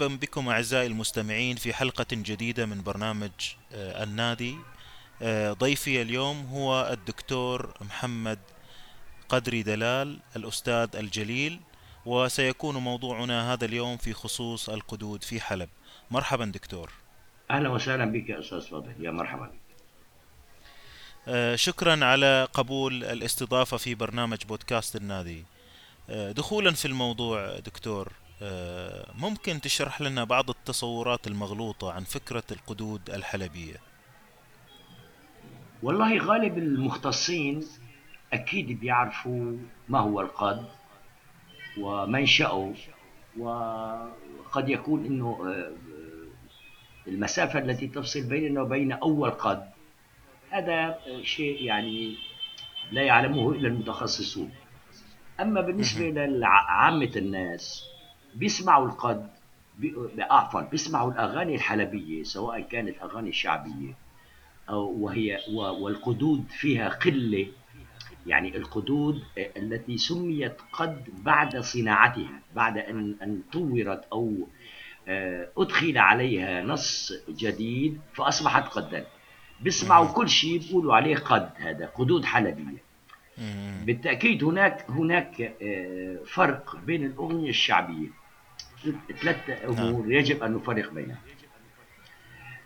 مرحبا بكم أعزائي المستمعين في حلقة جديدة من برنامج آه، النادي. آه، ضيفي اليوم هو الدكتور محمد قدري دلال الأستاذ الجليل وسيكون موضوعنا هذا اليوم في خصوص القدود في حلب. مرحبا دكتور. أهلا وسهلا بك يا أستاذ فاضل. يا مرحبا. آه، شكرا على قبول الاستضافة في برنامج بودكاست النادي. دخولا في الموضوع دكتور ممكن تشرح لنا بعض التصورات المغلوطة عن فكرة القدود الحلبية؟ والله غالب المختصين أكيد بيعرفوا ما هو القد ومنشأه وقد يكون إنه آه، المسافة التي تفصل بيننا وبين أول قد. هذا شيء يعني لا يعلمه إلا المتخصصون. أما بالنسبة لعامة الناس بيسمعوا القد عفوا بيسمعوا الأغاني الحلبية سواء كانت أغاني شعبية أو وهي والقدود فيها قلة. يعني القدود التي سميت قد بعد صناعتها بعد أن أن طورت أو آه، أدخل عليها نص جديد فأصبحت قدا. بيسمعوا كل شيء بيقولوا عليه قد هذا قدود حلبية. بالتأكيد هناك هناك آه، فرق بين الأغنية الشعبية. ثلاث أمور يجب أن نفرق بينها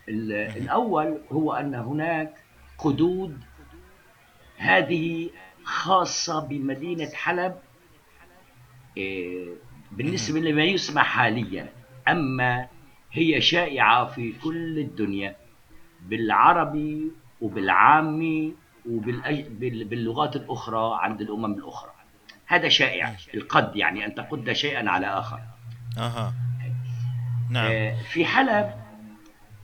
ال- الأول هو أن هناك قدود هذه خاصة بمدينة حلب آه، بالنسبة لما يسمع حاليا. أما هي شائعة في كل الدنيا بالعربي وبالعامي وباللغات الأخرى عند الأمم الأخرى. هذا شائع القد يعني أن تقد شيئا على آخر. أها. نعم. آه، في حلب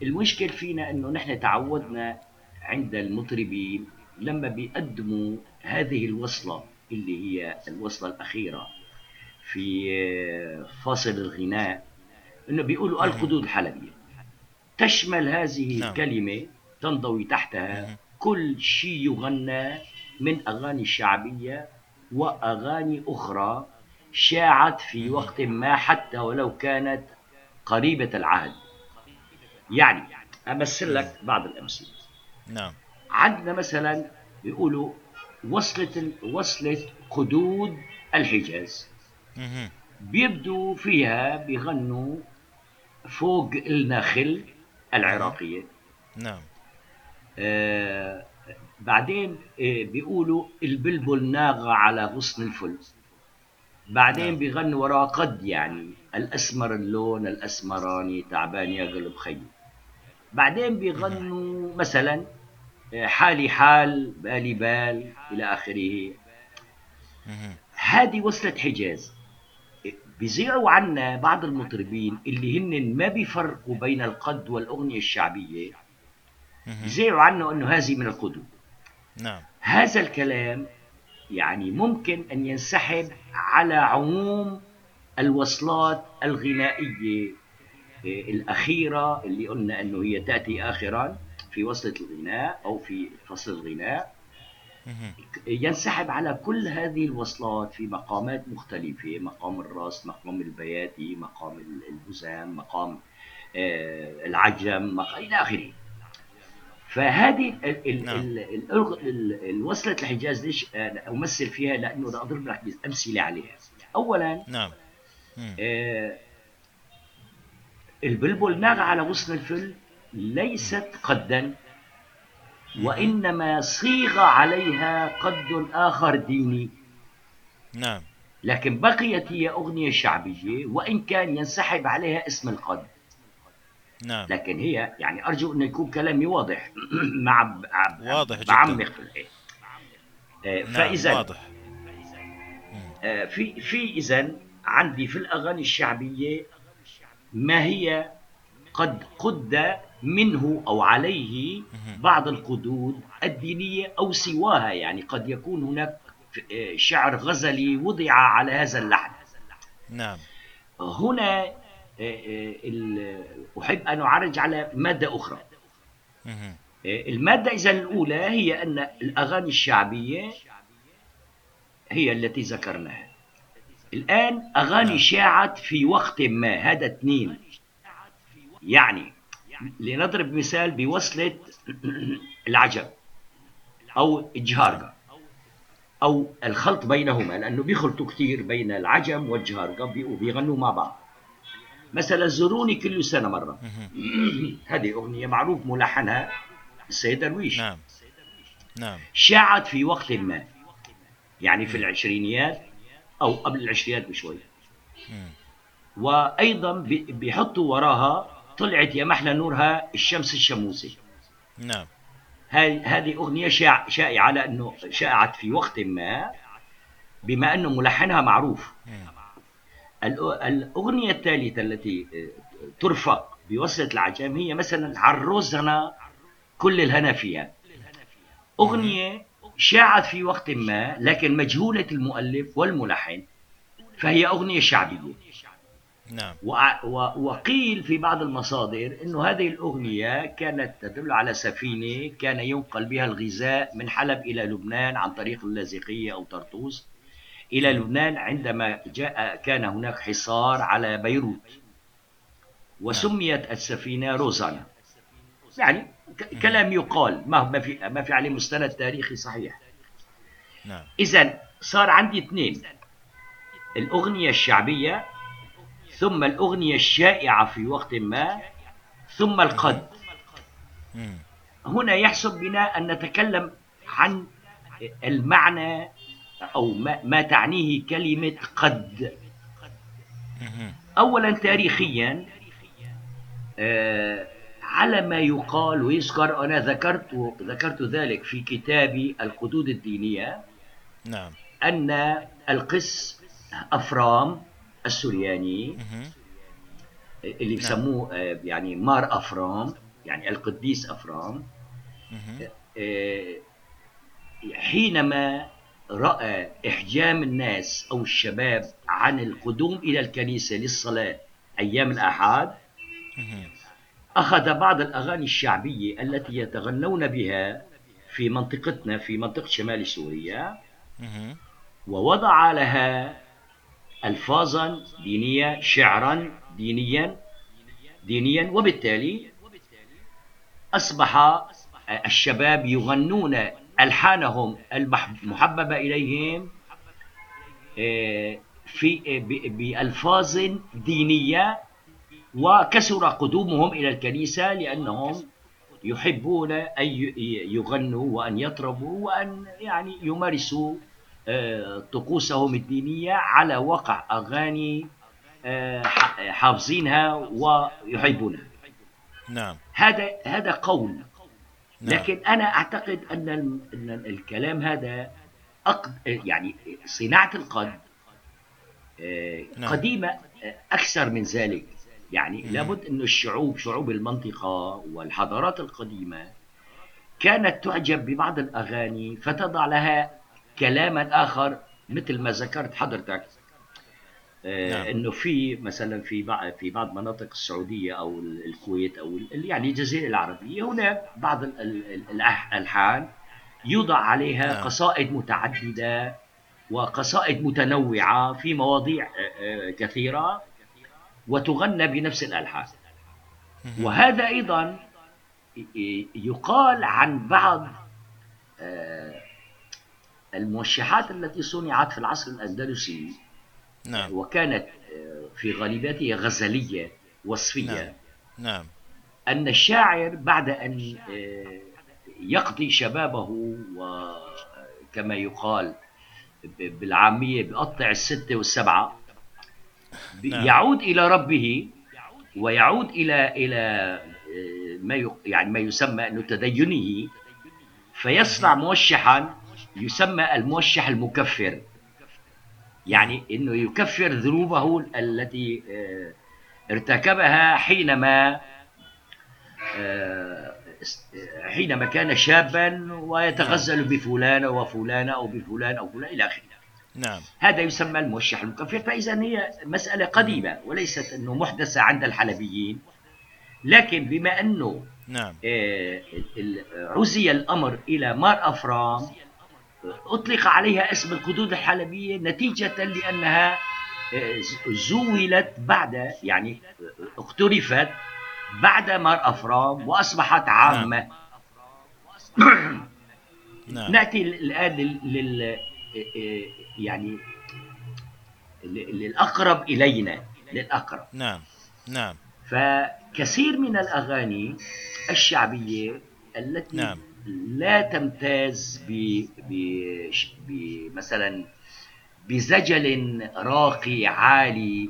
المشكل فينا إنه نحن تعودنا عند المطربين لما بيقدموا هذه الوصلة اللي هي الوصلة الأخيرة في آه، فاصل الغناء إنه بيقولوا القدود الحلبية. تشمل هذه نعم. الكلمة تنضوي تحتها كل شيء يغنى من أغاني شعبية وأغاني أخرى شاعت في وقت ما حتى ولو كانت قريبة العهد. يعني أمثل لك بعض الأمثلة. نعم. عندنا مثلا بيقولوا وصلة وصلة قدود الحجاز. بيبدوا فيها بيغنوا فوق النخل العراقية. نعم. آه بعدين آه بيقولوا البلبل ناغى على غصن الفل بعدين نعم. بيغنوا وراه قد يعني الأسمر اللون الأسمراني تعبان يا قلب خيي بعدين بيغنوا مثلا آه، حالي حال بالي بال إلى آخره. هذه وصلت حجاز بيذيعوا عنا بعض المطربين اللي هن ما بيفرقوا بين القد والأغنية الشعبية مهم. بيذيعوا عنه أنه هذه من القدود نعم هذا الكلام يعني ممكن أن ينسحب على عموم الوصلات الغنائية إيه، الأخيرة اللي قلنا أنه هي تأتي آخرا في وصلة الغناء أو في فصل الغناء. ينسحب على كل هذه الوصلات في مقامات مختلفة مقام الرأس مقام البياتي مقام الهزام مقام آه، العجم مق- إلى آخره فهذه ال- ال- نعم. ال- ال- الوصلة الحجاز ليش أنا أمثل فيها؟ لأنه بدي أضرب لك أمثلة عليها. أولا نعم. آه، البلبل ناغ على غصن الفل ليست قدا وإنما صيغ عليها قد آخر ديني. نعم. لكن بقيت هي أغنية شعبية وإن كان ينسحب عليها اسم القد. نعم. لكن هي يعني أرجو أن يكون كلامي واضح. مع واضح جداً. بعمق في الإيه آه، نعم فإذا واضح. آه، في في إذا عندي في الأغاني الشعبية ما هي قد قد منه أو عليه بعض القدود الدينية أو سواها. يعني قد يكون هناك آه، شعر غزلي وضع على هذا اللحن. نعم. هنا أحب أن أعرج على مادة أخرى. آه، المادة إذا الأولى هي أن الأغاني الشعبية هي التي ذكرناها الآن أغاني نعم. شاعت في وقت ما هذا اثنين يعني لنضرب مثال بوصلة العجب أو الجهارقة أو الخلط بينهما لأنه بيخلطوا كثير بين العجم والجهارقة بي- وبيغنوا مع بعض مثلا زوروني كل سنة مرة. مهم. هذه أغنية معروف ملحنها السيد درويش. نعم. نعم. شاعت في وقت ما. يعني في العشرينيات أو قبل العشرينيات بشوي. بي- بيحطوا وراها طلعت يا محلى نورها الشمس الشموسي. نعم. هاي هذه أغنية شائع شائعة على أنه شاعت في وقت ما بما أنه ملحنها معروف. مم. الأ- الأغنية الثالثة التي آه، ترفق بوصلة العجم هي مثلا عروسنا كل الهنا فيها أغنية شاعت في وقت ما لكن مجهولة المؤلف والملحن فهي أغنية شعبية. نعم. وقيل في بعض المصادر إنه هذه الأغنية كانت تدل على سفينة كان ينقل بها الغذاء من حلب إلى لبنان عن طريق اللاذقية أو طرطوس. إلى لبنان عندما جاء كان هناك حصار على بيروت. وسميت السفينة روزانا يعني كلام يقال. ما ما في ما في عليه مستند تاريخي صحيح. نعم. اذا صار عندي اثنين. الأغنية الشعبية ثم الأغنية الشائعة في وقت ما ثم القد. هنا يحسب بنا أن نتكلم عن المعنى أو ما, ما تعنيه كلمة قد. اولا تاريخيا آه، على ما يقال ويذكر أنا ذكرت ذكرت ذلك في كتابي القدود الدينية نعم أن القس أفرام السورياني مهم. اللي بسموه آه، يعني مار أفرام يعني القديس أفرام. آه، حينما رأى إحجام الناس أو الشباب عن القدوم إلى الكنيسة للصلاة أيام الأحد. أخذ بعض الأغاني الشعبية التي يتغنون بها في منطقتنا في منطقة شمال سوريا. ووضع لها الفاظا دينية شعرا دينيا دينيا وبالتالي أصبح الشباب يغنون ألحانهم المحببة إليهم آه، في آه، ب- بألفاظ دينية وكسر قدومهم إلى الكنيسة لأنهم يحبون أن ي- يغنوا وأن يطربوا وأن يعني يمارسوا آه، طقوسهم الدينية على وقع أغاني ح- حافظينها ويحبونها نعم هذا هذا قول. لكن أنا أعتقد أن أن الكلام هذا أقد يعني صناعة القد آه، نعم. قديمة آه، أكثر من ذلك يعني. لابد أن الشعوب شعوب المنطقة والحضارات القديمة كانت تعجب ببعض الأغاني فتضع لها كلاما آخر مثل ما ذكرت حضرتك نعم. إنه في مثلا في بعض في بعض مناطق السعودية أو ال- الكويت أو يعني الجزيرة العربية هناك بعض ال- ال- ال- الالحان يوضع عليها نعم. قصائد متعددة وقصائد متنوعة في مواضيع آه، آه، كثيرة وتغنى بنفس الألحان. وهذا أيضا يقال عن بعض آه، الموشحات التي صنعت في العصر الأندلسي نعم وكانت آه، في غالبيتها غزلية وصفية نعم. نعم أن الشاعر بعد أن آه، يقضي شبابه وكما يقال ب- بالعامية بقطع الستة والسبعة نعم. يعود إلى ربه ويعود إلى إلى آه، ما يعني ما يسمى أنه تدينه فيصنع موشحا يسمى الموشح المكفر يعني أنه يكفر ذنوبه التي آه، ارتكبها حينما آه، حينما كان شابا ويتغزل بفلان وفلانة أو بفلان أو فلان إلى آخره. نعم. هذا يسمى الموشح المكفر. فإذا هي مسألة قديمة وليست أنه محدثة عند الحلبيين. لكن بما أنه نعم. آه، عزي الأمر إلى مار أفرام أطلق عليها اسم القدود الحلبية نتيجة لأنها زولت بعد يعني اقترفت بعد مار أفرام وأصبحت عامة. نعم. نعم. نأتي الآن لل لل- يعني للأقرب إلينا للأقرب. نعم. نعم. فكثير من الأغاني الشعبية التي نعم. لا تمتاز ب ب مثلا بزجل راقي عالي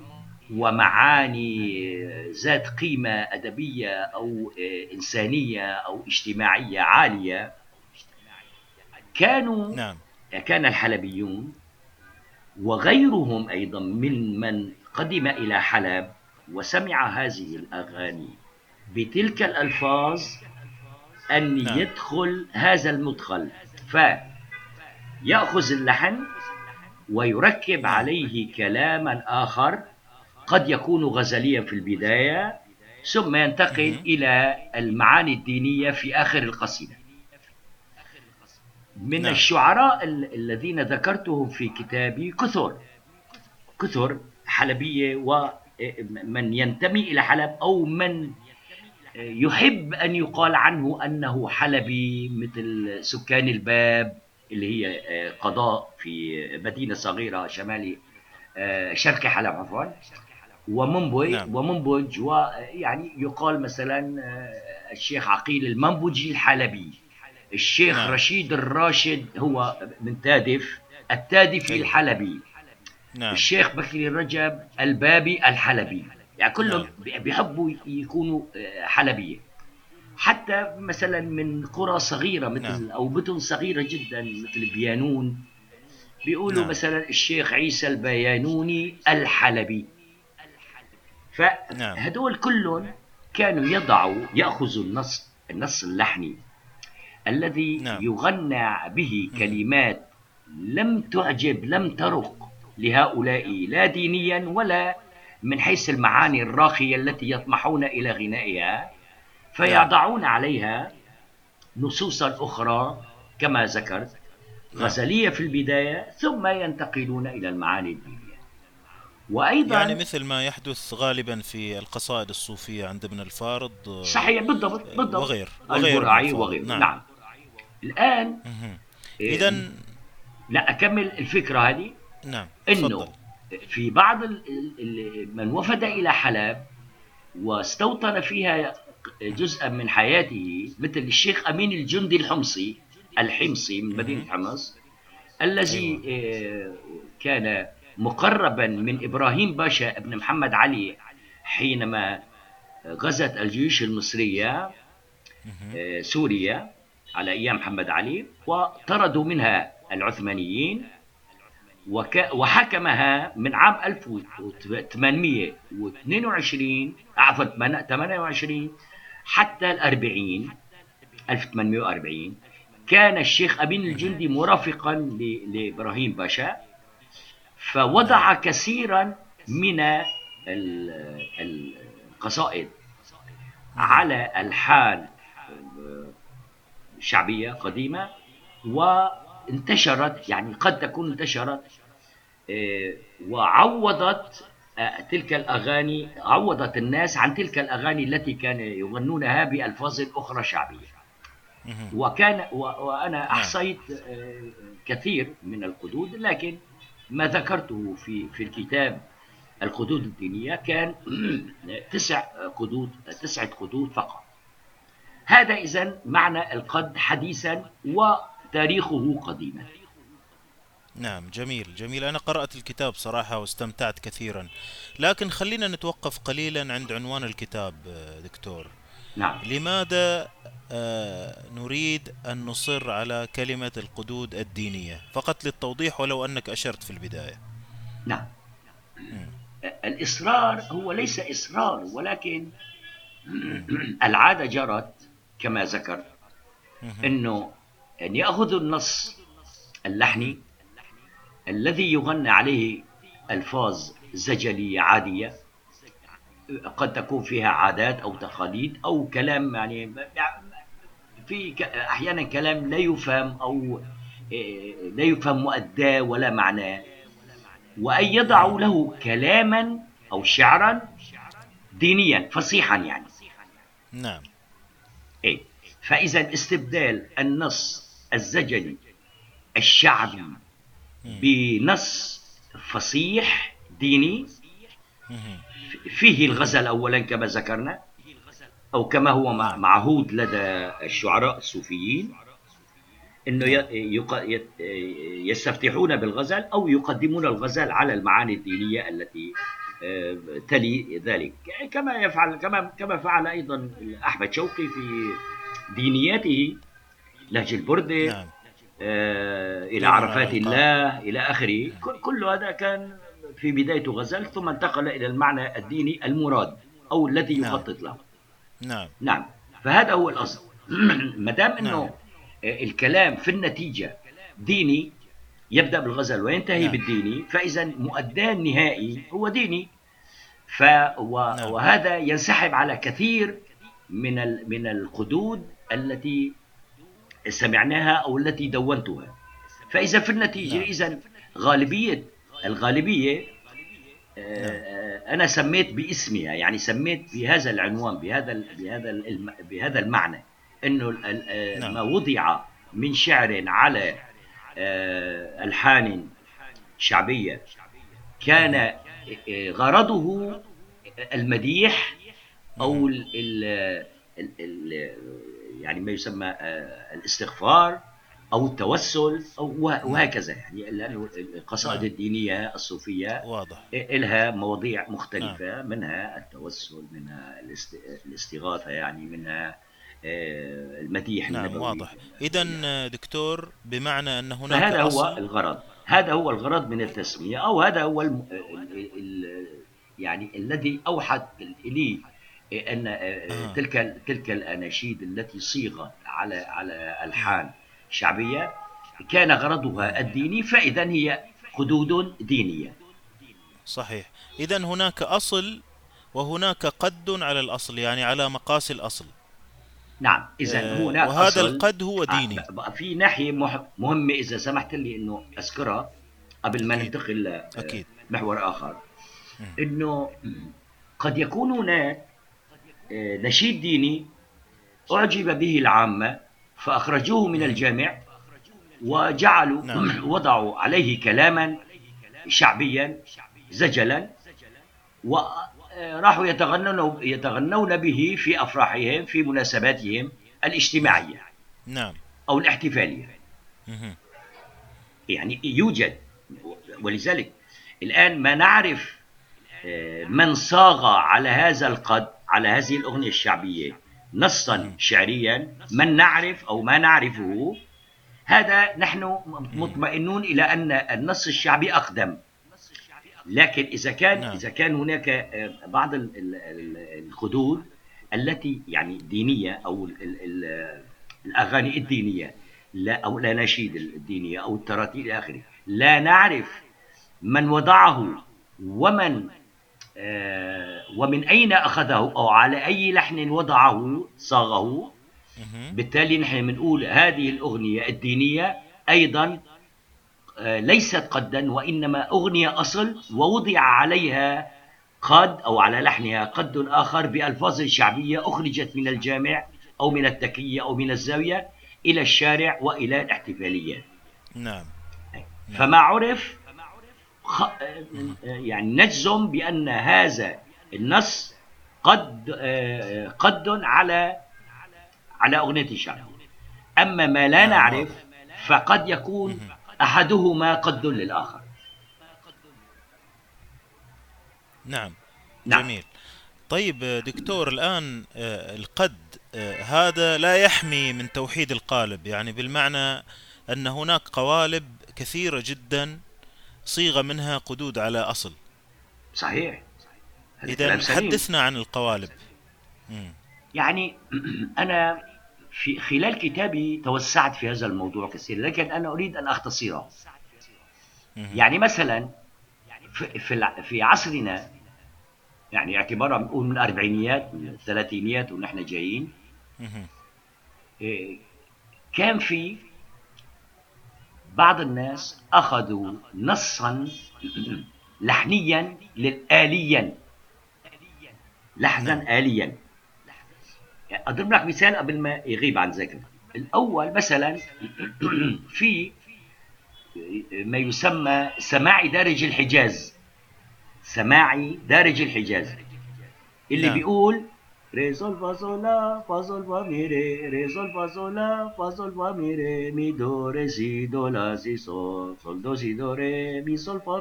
ومعاني ذات قيمة أدبية أو إنسانية أو اجتماعية عالية. كانوا نعم. كان الحلبيون وغيرهم أيضا من من قدم إلى حلب وسمع هذه الأغاني بتلك الألفاظ أن نعم. يدخل هذا المدخل فيأخذ اللحن ويركب عليه كلاما آخر قد يكون غزليا في البداية ثم ينتقل. إلى المعاني الدينية في آخر القصيدة من نعم. الشعراء ال- الذين ذكرتهم في كتابي كثر كثر حلبية ومن ينتمي إلى حلب أو من يحب أن يقال عنه أنه حلبي مثل سكان الباب اللي هي قضاء في مدينة صغيرة شمالي شرق حلب عفوا ومنبج نعم. ومنبج ويعني يقال مثلا الشيخ عقيل المنبجي الحلبي الشيخ نعم. رشيد الراشد هو من تادف التادفي. الحلبي نعم الشيخ بكري رجب البابي الحلبي يعني كلهم نعم. بيحبوا يكونوا آه، حلبية حتى مثلا من قرى صغيرة مثل نعم. أو مدن صغيرة جدا مثل بيانون بيقولوا نعم. مثلا الشيخ عيسى البيانوني الحلبي. فهدول كلهم كانوا يضعوا يأخذوا النص النص اللحني الذي نعم. يغنى به كلمات لم تعجب لم ترق لهؤلاء لا دينيا ولا من حيث المعاني الراقية التي يطمحون إلى غنائها فيضعون عليها نصوصا أخرى كما ذكرت. غزلية في البداية ثم ينتقلون إلى المعاني الدينية وأيضا يعني مثل ما يحدث غالبا في القصائد الصوفية عند ابن الفارض آه، صحيح بالضبط بالضبط وغير وغير. وغيره نعم. نعم, الآن إذا لا أكمل الفكرة هذه نعم إنه في بعض من وفد إلى حلب واستوطن فيها جزءا من حياته مثل الشيخ أمين الجندي الحمصي الحمصي من مدينة حمص الذي آه، كان مقربا من إبراهيم باشا ابن محمد علي حينما غزت الجيوش المصرية مهم. آه، سوريا على أيام محمد علي وطردوا منها العثمانيين. وك... وحكمها من عام 1822 عفوا 28 حتى الأربعين 1840 كان الشيخ أمين الجندي مرافقا ل... لإبراهيم باشا فوضع كثيرا من ال- القصائد على ألحان شعبية قديمة وانتشرت يعني قد تكون انتشرت آه، وعوضت آه، تلك الأغاني عوضت الناس عن تلك الأغاني التي كان يغنونها بألفاظ أخرى شعبية. وكان وأنا أحصيت آه، كثير من القدود لكن ما ذكرته في في الكتاب القدود الدينية كان تسع قدود تسعة قدود فقط. هذا إذا معنى القد حديثا وتاريخه قديما. نعم جميل جميل. أنا قرأت الكتاب صراحة واستمتعت كثيرا. لكن خلينا نتوقف قليلا عند عنوان الكتاب دكتور. نعم. لماذا آه، نريد أن نصر على كلمة القدود الدينية؟ فقط للتوضيح ولو أنك أشرت في البداية. نعم. الإصرار هو ليس إصرار ولكن العادة جرت كما ذكرت. أنه أن يأخذوا النص اللحني الذي يغنى عليه ألفاظ زجلية عادية قد تكون فيها عادات أو تقاليد أو كلام يعني في أحيانا كلام لا يفهم أو إيه، لا يفهم مؤداه ولا معناه. وأن يضعوا له كلاما أو شعرا دينيا فصيحا يعني. نعم. إيه فإذا استبدال النص الزجلي الشعبي بنص فصيح ديني. فيه الغزل أولا كما ذكرنا أو كما هو مع- معهود لدى الشعراء الصوفيين يت- يستفتحون بالغزل أو يقدمون الغزل على المعاني الدينية التي آه، تلي ذلك كما يفعل كما كما فعل أيضا أحمد شوقي في دينياته لهج البرده نعم. آه، إلى دين عرفات على الله إلى آخره. كل- كل هذا كان في بدايته غزل ثم انتقل إلى المعنى الديني المراد أو الذي نعم. يخطط له. نعم. نعم. فهذا هو الأصل. ما دام نعم. أنه الكلام في النتيجة ديني يبدأ بالغزل وينتهي نعم. بالديني فإذا مؤداه النهائي هو ديني. ف و... نعم. وهذا ينسحب على كثير من ال... من القدود التي سمعناها أو التي دونتها فإذا في النتيجة نعم. إذا غالبية الغالبية آه، أنا سميت باسمها يعني سميت بهذا العنوان بهذا بهذا بهذا المعنى ال- آه، نعم. ما وضع من شعر على آه، ألحان شعبية كان آه، غرضه المديح ال ال ال يعني ما يسمى آه، الاستغفار أو التوسل أو وه- وهكذا يعني. القصائد نعم. الدينية الصوفية واضح. إلها مواضيع مختلفة منها التوسل منها الاست- الاستغاثة يعني منها آه، المديح نعم النبوي. واضح. اذا دكتور بمعنى أن هناك فهذا هو الغرض. هذا هو الغرض من التسمية أو هذا هو الم... ال... ال... يعني الذي أوحد إليه أن آه، آه. تلك تلك الأناشيد التي صيغت على على ألحان شعبية كان غرضها الديني فإذا هي حدود دينية صحيح اذا هناك أصل وهناك قد على الأصل يعني على مقاس الأصل نعم اذا آه، هناك وهذا أصل القد هو ديني آه، في ناحية مهمه إذا سمحت لي إنه أذكرها قبل ما. ننتقل. لمحور آخر. إنه قد يكون هناك آه، نشيد ديني أعجب به العامة فأخرجوه من الجامع وجعلوا نعم. وضعوا عليه كلاما شعبيا زجلا وراحوا يتغنون يتغنون به في أفراحهم في مناسباتهم الاجتماعية نعم أو الاحتفالية مهم. يعني يوجد ولذلك الآن ما نعرف آه، من صاغ على هذا القد على هذه الأغنية الشعبية. نصا شعريا من نعرف أو ما نعرفه هذا نحن مطمئنون إلى أن النص الشعبي أقدم. لكن إذا كان نعم. إذا كان هناك آه، بعض ال- ال- ال- الخدود التي يعني دينية أو ال- ال- ال- الأغاني الدينية لا أو الاناشيد الدينية أو التراتيل إلى آخره. لا نعرف من وضعه ومن ومن أين أخذه أو على أي لحن وضعه صاغه. بالتالي نحن بنقول هذه الأغنية الدينية أيضا آه، ليست قدا وإنما أغنية أصل ووضع عليها قد أو على لحنها قد آخر بألفاظ شعبية أخرجت من الجامع أو من التكية أو من الزاوية إلى الشارع وإلى الاحتفاليات نعم فما عرف. آه، يعني نجزم بأن هذا النص قد قد على على أغنية الشعب أما ما لا نعرف. فقد يكون أحدهما قد للآخر نعم نعم. جميل طيب دكتور الآن القد هذا لا يحمي من توحيد القالب يعني بالمعنى أن هناك قوالب كثيرة جدا صيغ منها قدود على أصل صحيح كلام سليم. حدثنا عن القوالب مم. يعني أنا في خلال كتابي توسعت في هذا الموضوع كثيرا لكن أنا أريد أن أختصره مهم. يعني مثلا في في عصرنا يعني اعتبارا بنقول من الأربعينيات من الثلاثينيات ونحن جايين. إيه، كان في بعض الناس أخذوا نصا لحنيا للآليا. لحنا نعم. آليا. أضرب لك مثال قبل ما يغيب عن ذاكرتي الأول مثلا في ما يسمى سماعي دارج الحجاز. سماعي دارج الحجاز. اللي نعم. بيقول Resolva sola, fa sol fa mi re, resolva sola, fa sol fa mi re, mi do re si do la si sol, sol do si do re, mi sol fa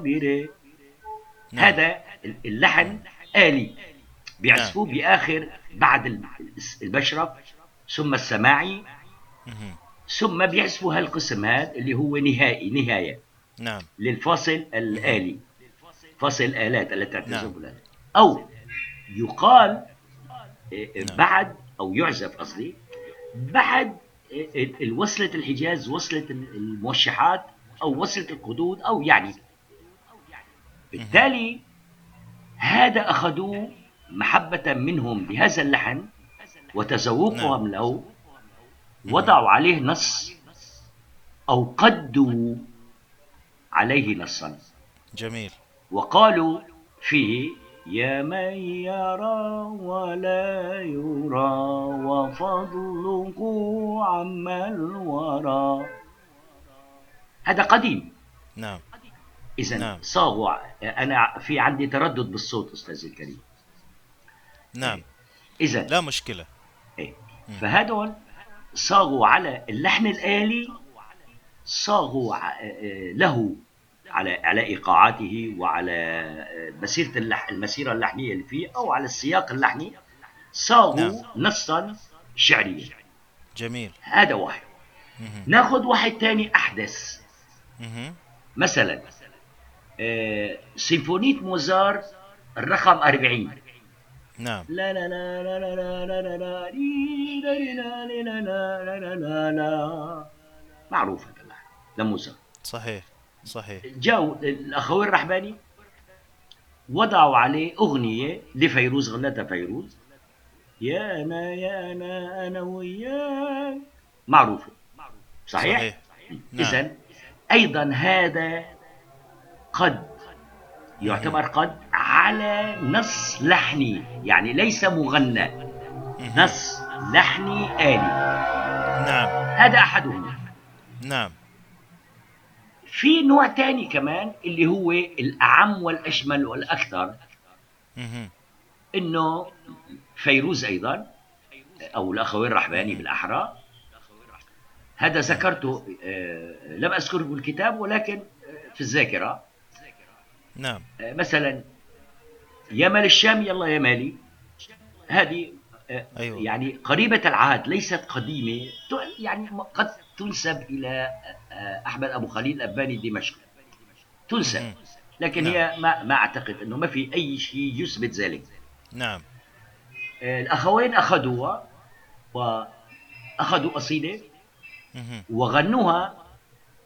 نعم. هذا اللحن آلي. بيعزفوه نعم. بآخر بعد المشرب ثم السماعي ثم بيعزفوا هالقسم هذا اللي هو نهائي نهاية. نعم. للفصل الآلي. فصل الآلات التي تعتزف نعم. الآلات. أو يقال بعد أو يعزف قصدي بعد إيه، الوصلة الحجاز وصلة الموشحات أو وصلة القدود أو يعني. بالتالي هذا أخذوه محبة منهم بهذا اللحن وتذوقهم له وضعوا عليه نص أو قدوا عليه نصا. جميل. وقالوا فيه يا من يرى ولا يرى وفضله عما الورى هذا قديم. نعم. إذا نعم. صاغوا. أنا في عندي تردد بالصوت أستاذ الكريم. نعم. إذا لا مشكلة. إيه. فهدول صاغوا على اللحن الآلي صاغوا آه، له على على ايقاعاته وعلى آه، مسيره اللح المسيره اللحنيه اللي فيه أو على السياق اللحني صاغوا نعم. نصا شعريا جميل هذا واحد. ناخذ واحد ثاني احدث مهم. مثلا آه، سيمفونيه موزار الرقم 40 نعم لا لا لا لا لا لا لا لا لا لا لا لا لا لا لا لا لا معروف هذا اللحن لموزار صحيح صحيح. جاءوا الاخوين الرحباني وضعوا عليه أغنية لفيروز غنتها فيروز. يا أنا يا أنا أنا وياك. معروفة. صحيح, صحيح. نعم. اذا أيضا هذا قد يعتبر قد على نص لحني يعني ليس مغنى. نص لحني آلي. نعم. هذا أحدهم. نعم. في نوع تاني كمان اللي هو الأعم والأشمل والأكثر. إنه فيروز أيضا أو الأخوين الرحباني بالأحرى. هذا ذكرته آه، لم أذكره بالكتاب ولكن آه، في الذاكرة. نعم. آه، مثلا يا مال الشام يلا يا مالي. هذه آه، أيوة. يعني قريبة العهد ليست قديمة يعني قد تنسب إلى آه، أحمد أبو خليل الاباني الدمشقي تنسى. لكن نعم. هي ما, ما أعتقد إنه ما في أي شيء يثبت ذلك. نعم. آه، الأخوين أخذوها وأخذوا قصيده وغنوها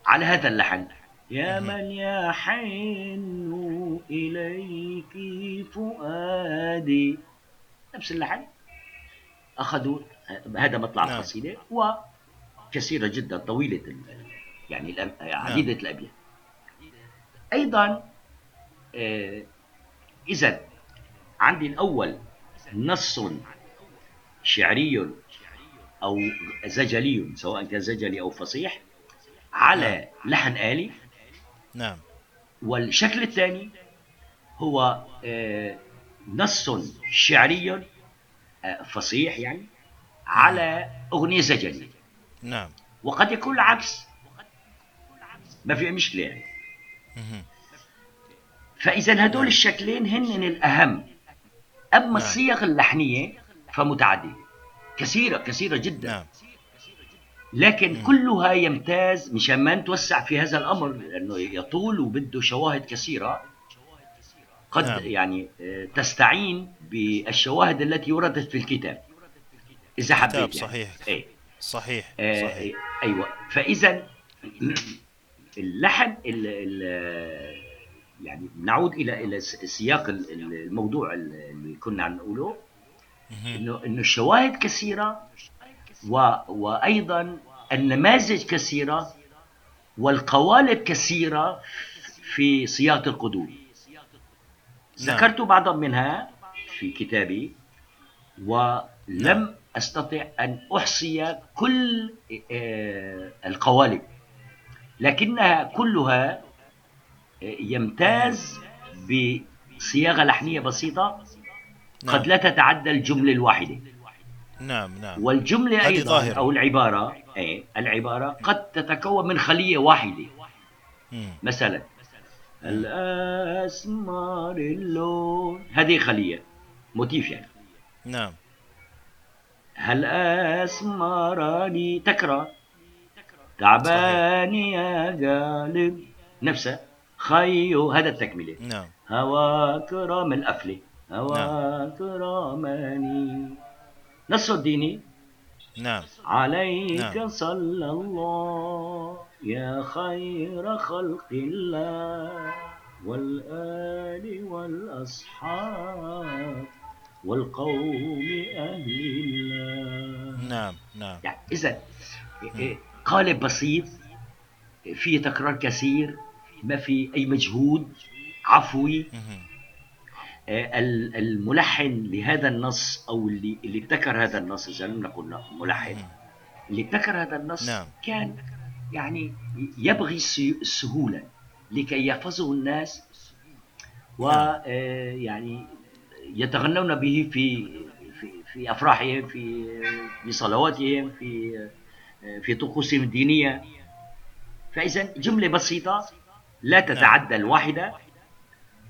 على هذا اللحن. يا من يحن إليك فؤادي. نفس اللحن. أخذوا آه، هذا مطلع القصيدة وكثيرة جدا طويلة يعني الأم- عديدة الأبيات. أيضا آه، إذا عندي الأول نص شعري أو زجلي سواء كان زجلي أو فصيح على لحن آلي. نعم. والشكل الثاني هو آه، نص شعري آه، فصيح يعني على أغنية زجلية نعم. وقد يكون العكس. ما في مشكلة يعني مهم. فإذا هدول نعم. الشكلين هن الأهم. أما نعم. الصيغ اللحنية فمتعددة. كثيرة كثيرة جدا. نعم. لكن. كلها يمتاز. مشان ما نتوسع في هذا الأمر لأنه يطول وبده شواهد كثيرة. قد نعم. يعني آه، تستعين بالشواهد التي وردت في الكتاب. إذا حبيت يعني. صحيح. إيه. صحيح. آه صحيح. أيوه. فإذا اللحن ال ال يعني نعود إلى إلى سياق ال- ال- الموضوع اللي كنا عم نقوله. إنه إنه الشواهد كثيرة و وأيضا النماذج كثيرة والقوالب كثيرة في صياغة القدود نعم. ذكرت بعضا منها في كتابي ولم نعم. أستطع أن أحصي كل آه، القوالب لكنها كلها يمتاز بصياغة لحنية بسيطة نعم. قد لا تتعدى الجملة الواحدة. نعم نعم. والجملة أيضا ظاهرة. أو العبارة أي العبارة قد تتكون من خلية واحدة. مم. مثلا الأسمار اللون. هذه خلية موتيف يعني. نعم. هل أسمرني تكرار. تعبان يا قالب نفسه خيو. هذا التكملة نعم. هواك رام الأفلة هواك راماني نص الديني نعم. عليك نعم. صلى الله يا خير خلق الله. والآل والأصحاب والقوم أهل الله. نعم نعم. يعني إذا قالب بسيط فيه تكرار كثير ما في أي مجهود عفوي. آه، ال- الملحن لهذا النص أو اللي اللي ابتكر هذا النص إذا لم نقل ملحن. اللي ابتكر هذا النص نعم. كان يعني يبغي السهولة لكي يحفظه الناس ويعني يتغنون به في في في أفراحهم في في صلواتهم في في طقوسهم الدينية فإذا جملة بسيطة لا تتعدى الواحدة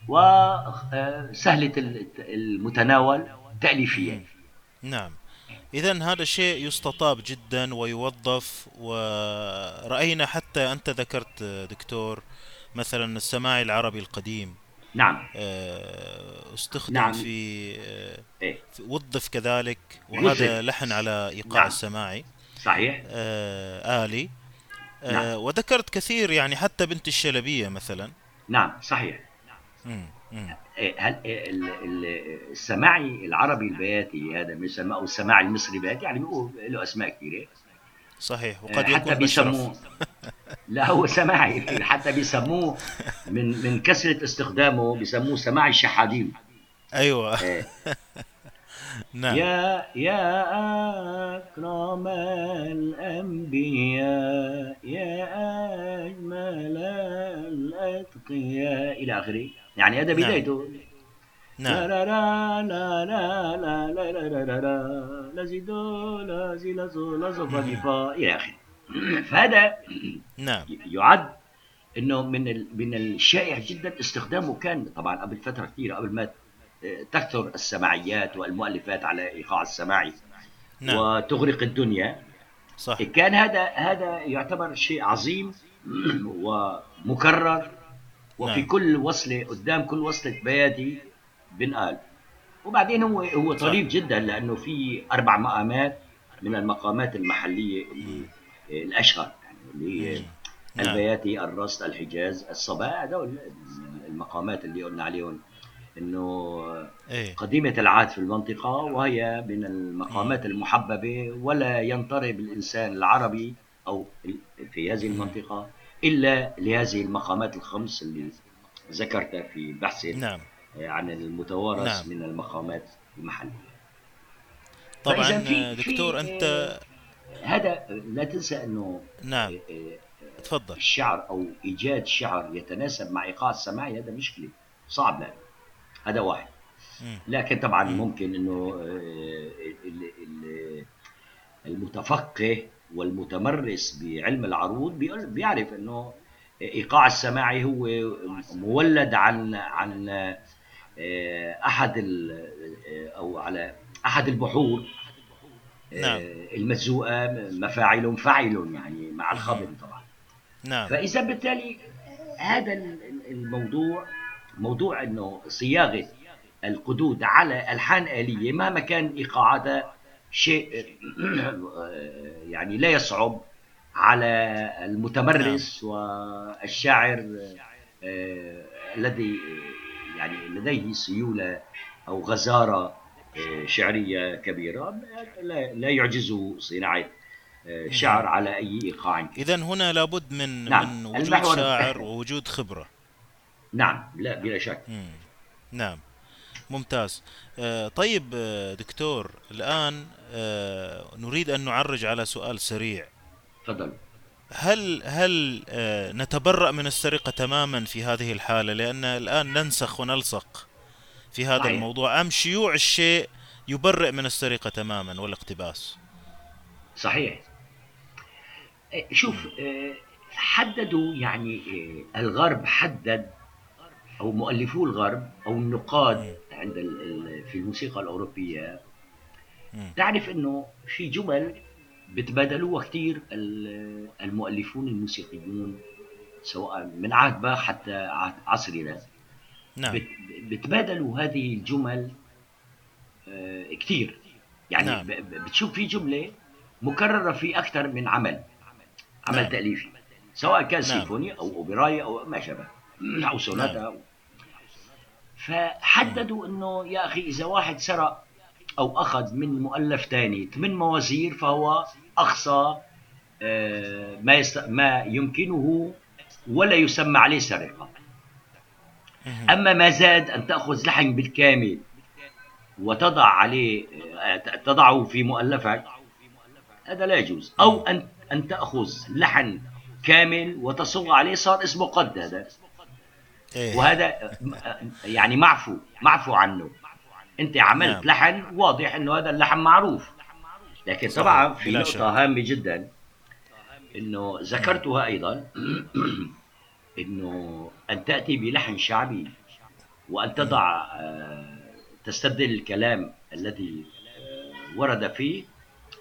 وسهلة المتناول تاليفيا نعم إذا هذا شيء يستطاب جدا ويوظف ورأينا حتى أنت ذكرت دكتور مثلا السماعي العربي القديم نعم آه، استخدم نعم. في آه، إيه. في- وظف كذلك. وهذا لحن على إيقاع نعم. السماعي صحيح. آه، آلي. آه، نعم. وذكرت كثير يعني حتى بنت الشلبية مثلا. نعم صحيح. مم، مم. إيه، هل إيه، ال- ال- السماعي العربي البياتي هذا بيسمى أو السماعي المصري البياتي يعني بيقول له أسماء كثيره صحيح وقد حتى يكون بيسموه. بشرف. لا هو سماعي. حتى بيسموه من من كثرة استخدامه بيسموه سماعي الشحادين أيوة. إيه. نعم يا يا أكرم الأنبياء يا أجمل الأتقياء إلى آخره يعني هذا نعم. بدايته لا نعم لا لا لا لا لا لا لا لا لا لا لا زيدو لا زي لا زو لا زو فا دي فا إلى آخره فهذا نعم يعد انه من. من الشائع جدا استخدامه كان طبعا قبل فتره كثيره قبل ما تكثر السماعيات والمؤلفات على إيقاع السماعي نعم. وتغرق الدنيا. صح. كان هذا هذا يعتبر شيء عظيم ومكرر وفي نعم. كل وصلة قدام كل وصلة بياتي بنقال. وبعدين هو هو. طريف جدا لأنه في أربع مقامات من المقامات المحلية اللي الاشهر يعني اللي هي. نعم. البياتي الرصد الحجاز الصباح هذول المقامات اللي قلنا عليهم. إنه إيه. قديمة العهد في المنطقة وهي من المقامات المحببة ولا ينطرب الإنسان العربي أو في هذه المنطقة إلا لهذه المقامات الخمس اللي ذكرتها في بحث نعم. عن المتوارث نعم. من المقامات المحلية. طبعا فإذا في- في- دكتور أنت هذا لا تنسى أنه نعم. تفضل. الشعر أو إيجاد شعر يتناسب مع إيقاع السماعي هذا مشكلة صعب لا هذا واحد. لكن طبعا مم. ممكن إنه آه، ال- ال- المتفقه والمتمرس بعلم العروض بيعرف إنه إيقاع السماعي هو مولد عن عن آه، أحد آه، أو على أحد البحور نعم. المزوءه مفاعل فاعل يعني مع الخبر طبعا نعم فإذا بالتالي هذا ال- الموضوع موضوع إنه صياغة القدود على ألحان آلية مهما كان ايقاعاتها شيء يعني لا يصعب على المتمرس والشاعر آه، الذي يعني لديه سيولة أو غزارة آه، شعرية كبيرة لا يعجزه صناعة آه، شعر على أي إيقاع إذا هنا لابد من نعم. من وجود شاعر. ووجود خبرة نعم لا بلا شك. مم. نعم. ممتاز. آه، طيب آه، دكتور الآن آه، نريد أن نعرج على سؤال سريع. تفضل. هل هل نتبرأ من السرقة تماما في هذه الحالة؟ لأن الآن ننسخ ونلصق في هذا صحيح. الموضوع. أم شيوع الشيء يبرئ من السرقة تماما والاقتباس؟ صحيح. شوف حددوا يعني الغرب حدد أو مؤلفو الغرب أو النقاد عند ال- ال- في الموسيقى الأوروبية مم. تعرف إنه في جمل بتبادلوها كثير المؤلفون الموسيقيون سواء من عهد باخ حتى عصرنا نعم بت- بتبادلوا هذه الجمل كثير يعني نعم. بتشوف في جملة مكررة في أكثر من عمل عمل نعم. تأليفي سواء كان نعم. سيمفوني أو أوبراي أو ما شابه أو سوناتا نعم. فحددوا إنه يا أخي إذا واحد سرق أو أخذ من مؤلف ثاني ثمان موازير فهو اقصى آه، ما. ما يمكنه ولا يسمى عليه سرقة. أما ما زاد أن تأخذ لحن بالكامل وتضع عليه آه، تضعه في مؤلفك هذا لا يجوز أو ان أن تأخذ لحن كامل وتصغ عليه صار اسمه قد هذا إيه. وهذا يعني معفو معفو عنه أنت عملت نعم. لحن واضح إنه هذا اللحن معروف لكن طبعا في نقطة. هامة جدا إنه ذكرتها أيضا إنه أن تأتي بلحن شعبي وأن تضع آه، تستبدل الكلام الذي آه، ورد فيه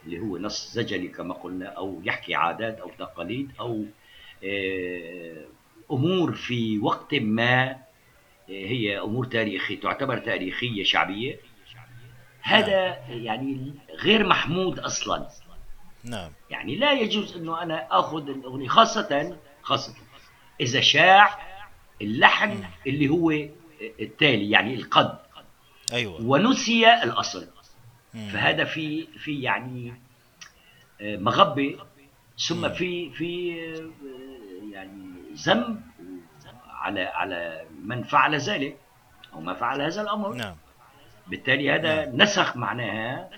اللي هو نص زجلي كما قلنا أو يحكي عادات أو تقاليد أو آه، أمور في وقت ما آه، هي أمور تاريخية تعتبر تاريخية شعبية. هذا يعني غير محمود أصلا. نعم. يعني لا يجوز أنه أنا آخذ الأغنية خاصة خاصة إذا شاع اللحن اللي هو التالي يعني القد. أيوة. ونسي الأصل. فهذا في في يعني آه، مغبه ثم. في في ذنب على على من فعل ذلك أو ما فعل هذا الأمر نعم بالتالي هذا نسخ معناها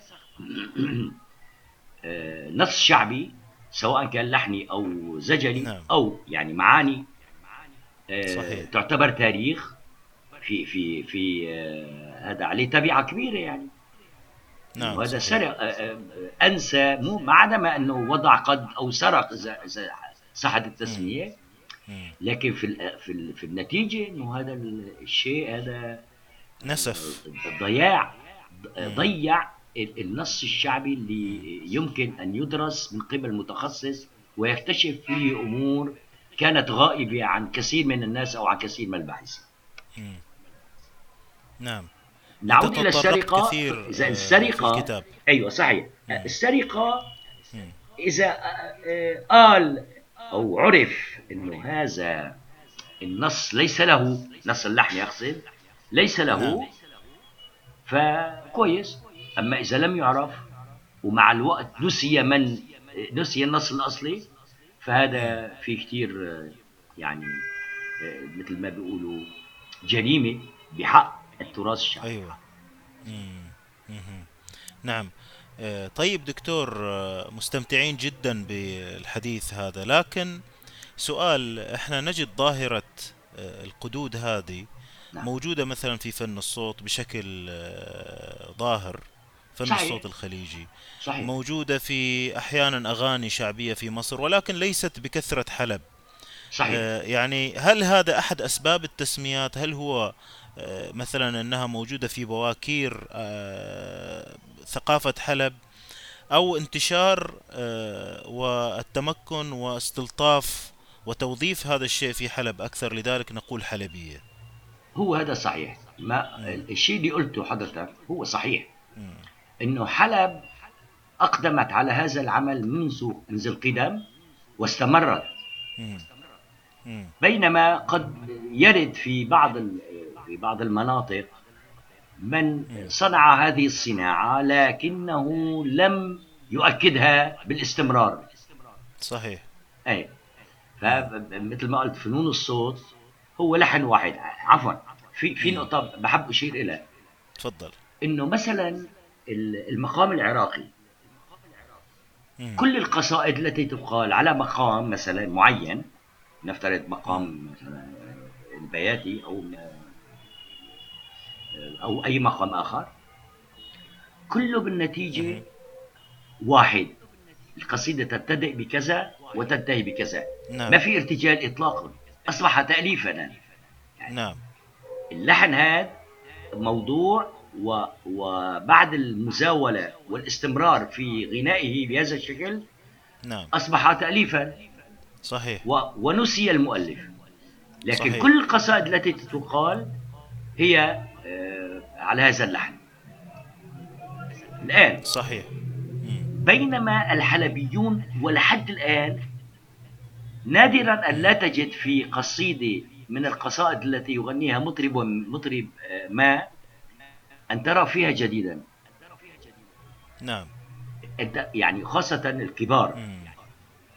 آه، نص شعبي سواء كان لحني أو زجلي نعم. أو يعني معاني آه، صحيح. تعتبر تاريخ في في في آه، هذا عليه تبعه كبيرة يعني نعم وهذا. سرق أنسى مو ما عدا ما أنه وضع قد أو سرق اذا اذا صحت التسمية. لكن في ال- في ال- في النتيجة إنه هذا الشيء هذا نسف ضياع مم. ضيع ال- النص الشعبي اللي يمكن أن يدرس من قبل متخصص ويكتشف فيه أمور كانت غائبة عن كثير من الناس أو عن كثير من الباحثين. نعم نعود إلى السرقة كثير إذا آه، السرقه في الكتاب أيوه صحيح مم. السرقة مم. إذا آه، آه، قال أو عرف إنه هذا النص ليس له نص اللحن يقصد ليس له. نعم. فكويس. أما إذا لم يعرف ومع الوقت نسي من نسي النص الأصلي فهذا في كثير يعني مثل ما بيقولوا جريمة بحق التراث الشعبي. أيوة. نعم. طيب دكتور آه، مستمتعين جدا بالحديث هذا لكن سؤال إحنا نجد ظاهرة آه، القدود هذه نعم. موجودة مثلا في فن الصوت بشكل آه، ظاهر فن صحيح. الصوت الخليجي. صحيح. موجودة في أحيانا أغاني شعبية في مصر ولكن ليست بكثرة حلب. صحيح. آه، يعني هل هذا أحد أسباب التسميات؟ هل هو آه، مثلا أنها موجودة في بواكير آه، ثقافة حلب أو انتشار آه، والتمكن واستلطاف وتوظيف هذا الشيء في حلب أكثر لذلك نقول حلبية. هو هذا صحيح. ما الشيء اللي قلته حضرتك هو صحيح. إنه حلب أقدمت على هذا العمل منذ منذ القدم واستمرت. بينما قد يرد في بعض في بعض المناطق من صنع هذه الصناعة لكنه لم يؤكدها بالاستمرار. صحيح. اي فمثل ما قلت فنون الصوت هو لحن واحد. عفوا. في في نقطة بحب أشير إليها. تفضل. إنه مثلا المقام العراقي. مم. كل القصائد التي تقال على مقام مثلا معين نفترض مقام مثلا البياتي أو أو أي مقام آخر. كله بالنتيجة واحد. القصيدة تبتدئ بكذا وتنتهي بكذا. نعم. ما في ارتجال إطلاقا. أصبح تأليفا. يعني نعم. اللحن هذا موضوع و... وبعد المزاولة والاستمرار في غنائه بهذا الشكل نعم. أصبح تأليفا. صحيح. و... ونسي المؤلف. لكن صحيح. كل القصائد التي تقال هي على هذا اللحن الآن صحيح. بينما الحلبيون ولحد الآن نادرا أن لا تجد في قصيدة من القصائد التي يغنيها مطرب مطرب آه، ما أن ترى فيها جديدا نعم يعني خاصة الكبار مم.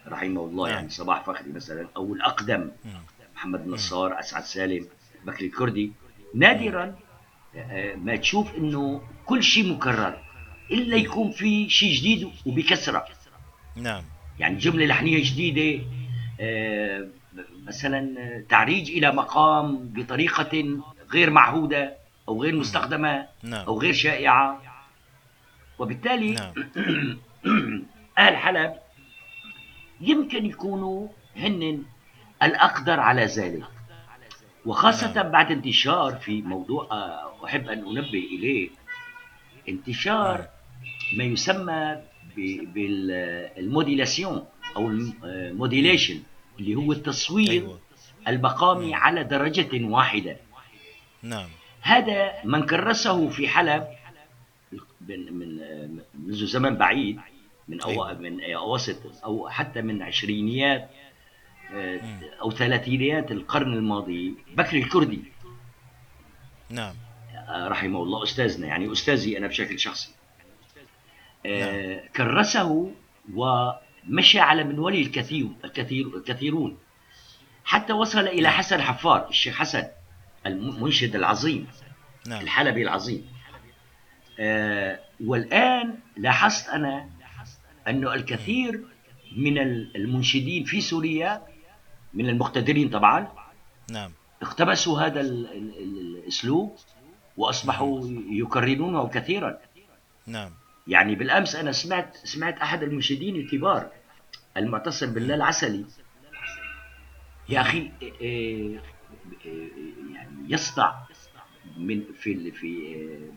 رحمه الله نعم. يعني صباح فخري مثلا أو الأقدم مم. محمد النصار أسعد سالم بكري الكردي نادرا آه، ما تشوف إنه كل شيء مكرر إلا يكون في شيء جديد وبكثره نعم. يعني جملة لحنية جديدة آه، مثلا آه، تعريج إلى مقام بطريقة غير معهودة أو غير مستخدمة نعم. أو غير شائعة. وبالتالي نعم. أهل حلب يمكن يكونوا هن الأقدر على ذلك. وخاصة نعم. بعد انتشار في موضوع آه، أحب أن أنبه إليه انتشار ما يسمى بال modulation أو ال modulation اللي هو التصوير أيوة. المقامي مم. على درجة واحدة نعم هذا من كرسه في حلب من من منذ زمن بعيد من أو أيوة. من أواسط أو حتى من عشرينيات آه،. أو ثلاثينيات القرن الماضي. بكري الكردي. نعم. آه، رحمه الله أستاذنا يعني أستاذي أنا بشكل شخصي. آه، كرسه ومشى على منوله الكثير الكثير الكثيرون. حتى وصل إلى حسن حفار الشيخ حسن المنشد العظيم نعم. الحلبي العظيم. آه، والآن لاحظت أنا أنه الكثير من المنشدين في سوريا من المقتدرين طبعا. نعم. اقتبسوا هذا ال- ال- ال- الأسلوب وأصبحوا يكررونه كثيرا. نعم. يعني بالأمس أنا سمعت سمعت أحد المنشدين الكبار المعتصم بالله العسلي يا أخي إيه- يعني يصنع من في في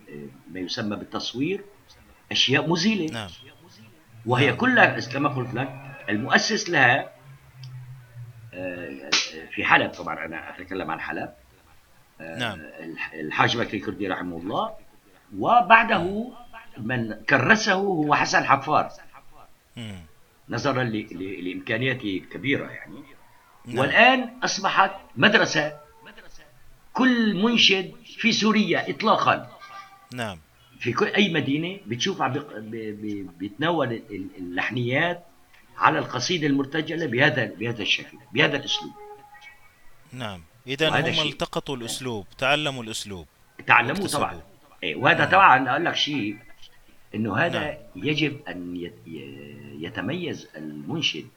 إيه- ما يسمى بالتصوير أشياء مذهلة نعم. وهي نعم. كلها كما قلت لك المؤسس لها في حلب طبعا أنا أتكلم عن حلب آه، نعم. الح- الحاج بكري الكردي رحمه الله وبعده من كرسه هو حسن حفار. نظرا لإمكانياته الكبيره يعني نعم. والآن أصبحت مدرسة كل منشد في سوريا اطلاقا نعم في كل أي مدينة بتشوف عم بيتناول ال- اللحنيات على القصيدة المرتجلة بهذا بهذا الشكل بهذا الأسلوب. نعم. إذا هم. التقطوا الأسلوب تعلموا الأسلوب. تعلموه. طبعا. إيه وهذا نعم. طبعا أقول لك شيء إنه هذا نعم. يجب أن يتميز المنشد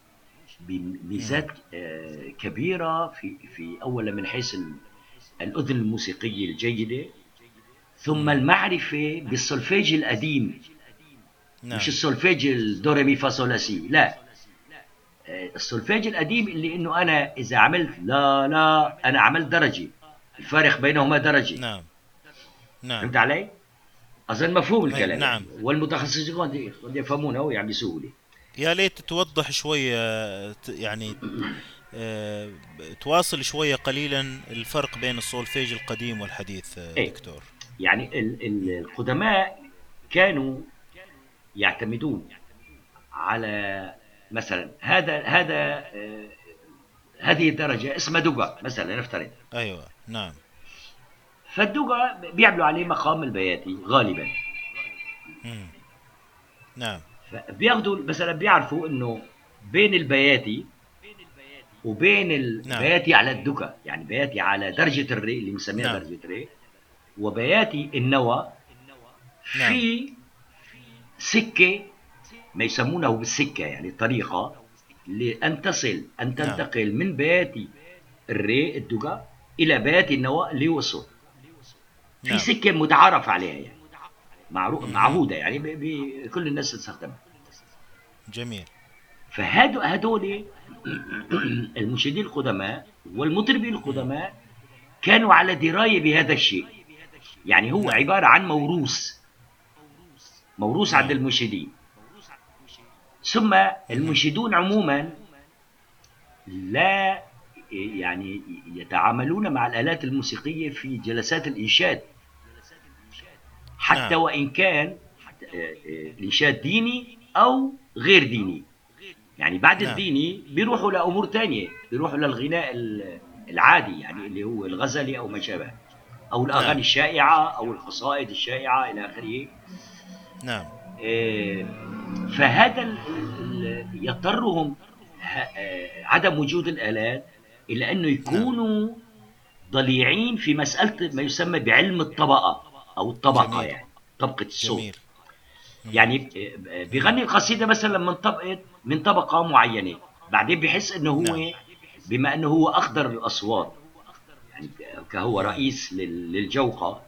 بميزات آه، كبيرة في في اولا من حيث ال- الأذن الموسيقية الجيدة ثم المعرفة بالسولفيج القديم. نعم. مش السولفيج ال دو ري مي فا صول لا. السولفيج القديم اللي إنه أنا إذا عملت لا لا أنا عملت درجة. الفارق بينهما درجة. نعم. نعم. فهمت علي؟ أظن مفهوم الكلام. نعم. والمتخصصين قد يفهمونه يعني بسهوله يا ليت توضح شوية ت- يعني آه، تواصل شوية قليلا الفرق بين السولفيج القديم والحديث آه، إيه. دكتور. يعني ال- ال- القدماء كانوا يعتمدون على مثلا هذا هذا آه، هذه الدرجة اسمها دوغا مثلا نفترض أيوة نعم فالدوغا بيعملوا عليه مقام البياتي غالبا مم. نعم فبياخذوا مثلا بيعرفوا إنه بين البياتي وبين البياتي نعم. على الدكا يعني بياتي على درجة الري اللي بنسميها نعم. درجة الري وبياتي النوى نعم. في سكة ما يسمونه بالسكة يعني طريقة لأن تصل أن نعم. تنتقل. من بياتي الري الدكا إلى بياتي النوى اللي وصل في نعم. سكة متعارف عليها يعني معروف معهودة يعني بكل الناس تستخدمها جميل فهدول المنشدين القدماء والمطربين القدماء كانوا على دراية بهذا الشيء يعني هو نعم. عبارة عن موروث موروث عند. المنشدين ثم المنشدون عموما لا يعني يتعاملون مع الآلات الموسيقية في جلسات الإنشاد حتى نعم. وإن كان الإنشاد ديني أو غير ديني يعني بعد نعم. الديني بيروحوا لأمور ثانية بيروحوا للغناء العادي يعني اللي هو الغزلي أو ما شابه أو الأغاني نعم. الشائعة أو القصائد الشائعة إلى آخره نعم فهذا يضطرهم آه، عدم وجود الآلات إلى أنه يكونوا نعم. ضليعين في مسألة ما يسمى بعلم الطبقة أو الطبقة جميل. يعني طبقة الصوت جميل. يعني آه، بيغني القصيدة مثلا من طبقه من طبقة معينة بعدين بحس إنه هو نعم. بما إنه هو أخضر الأصوات يعني كهو. رئيس للجوقة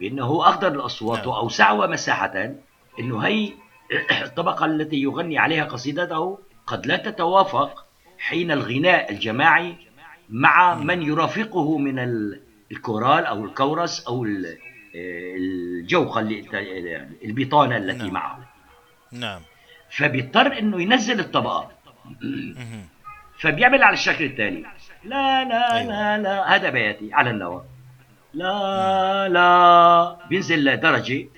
بأنه هو اخضر الأصوات نعم. واوسعها مساحة إنه هي الطبقة التي يغني عليها قصيدته قد لا تتوافق حين الغناء الجماعي مع نعم. من يرافقه من الكورال أو الكورس أو الجوقة البطانة التي نعم. معه نعم فبيضطر إنه ينزل الطبقات فبيعمل على الشكل التالي لا لا أيوة. لا لا هذا بياتي على النوى لا لا بينزل درجة.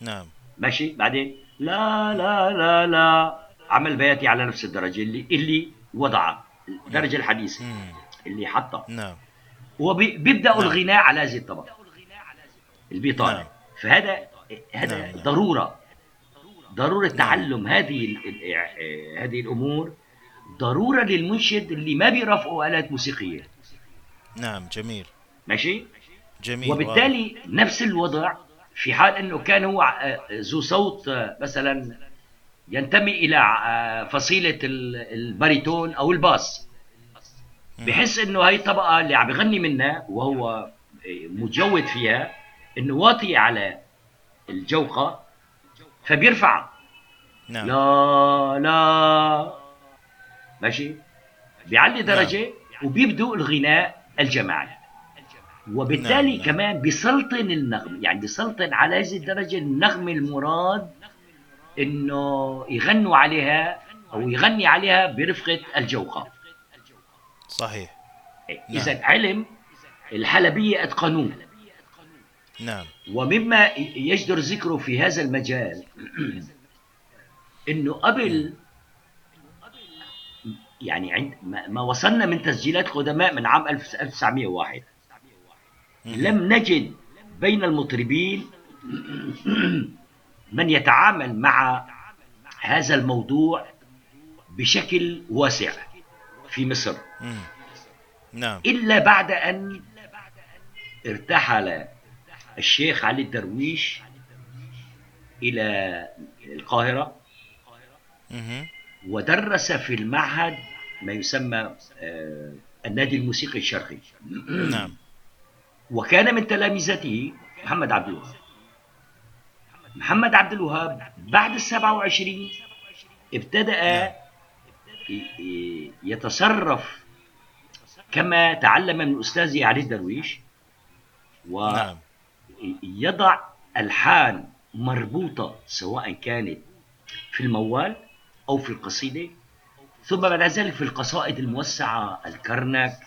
نعم. ماشي بعدين؟ لا لا لا لا عمل بياتي على نفس الدرجة اللي اللي وضعها الدرجة الحديثة اللي حطها نعم. وبيبدأ نعم. الغناء على هذه الطبقة. البيطانة نعم. فهذا هذا نعم. ضرورة. ضرورة نعم. تعلم هذه هذه الأمور. ضرورة للمنشد اللي ما بيرافقه آلات موسيقية. نعم جميل. ماشي جميل وبالتالي واو. نفس الوضع في حال إنه كان هو آه، ذو صوت آه، مثلا ينتمي إلى آه، فصيلة الباريتون أو الباس بحس إنه هاي الطبقه اللي عم بغني منها وهو متجود فيها إنه واطي على الجوقه فبيرفع نعم. لا لا ماشي بيعلي نعم. درجة نعم. وبيبدو الغناء الجماعي وبالتالي نعم. كمان بيسلطن النغم يعني بيسلطن على هذه الدرجة النغم المراد إنه يغنوا عليها أو يغني عليها برفقة الجوقة صحيح. اذا نعم. علم الحلبية أتقنوه. نعم. ومما يجدر ذكره في هذا المجال إنه قبل يعني عند ما وصلنا من تسجيلات قدماء من عام 1901 لم نجد بين المطربين من يتعامل مع هذا الموضوع بشكل واسع في مصر. نعم. إلا بعد أن ارتحل الشيخ علي الدرويش إلى القاهرة. ودرس في المعهد ما يسمى آه، النادي الموسيقي الشرقي. نعم. وكان من تلامذته محمد عبد الوهاب محمد عبد الوهاب بعد السبعة وعشرين ابتدأ. يتصرف كما تعلم من أستاذه علي الدرويش و نعم. ألحان مربوطة سواء كانت في الموال أو في القصيدة ثم بعد ذلك في القصائد الموسعة الكرنك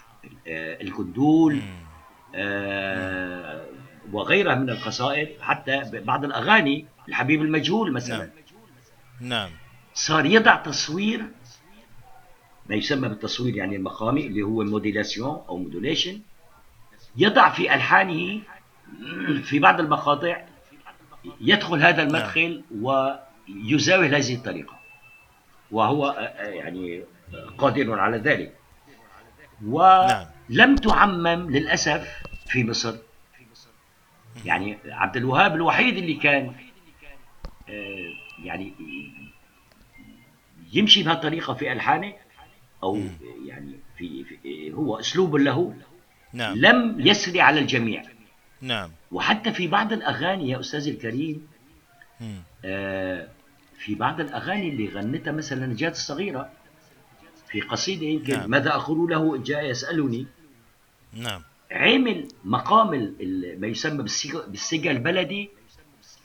آه، الكندول وغيرها من القصائد حتى بعض الأغاني الحبيب المجهول مثلا. نعم. نعم. صار يضع تصوير ما يسمى بالتصوير يعني المقامي اللي هو modulation أو modulation يضع في ألحانه في بعض المقاطع يدخل هذا المدخل يزاول هذه الطريقة. وهو يعني قادر على ذلك. ولم نعم. تعمم للأسف في مصر. يعني عبد الوهاب الوحيد اللي كان آه، يعني يمشي بهالطريقة في ألحانة أو يعني في, في هو أسلوب له نعم. لم يسري على الجميع. نعم. وحتى في بعض الأغاني يا أستاذ الكريم آه في بعض الأغاني اللي غنتها مثلا نجاة الصغيرة في قصيدة يمكن نعم. ماذا أقول له جاء يسألني. نعم عمل مقام ما يسمى بالسجا البلدي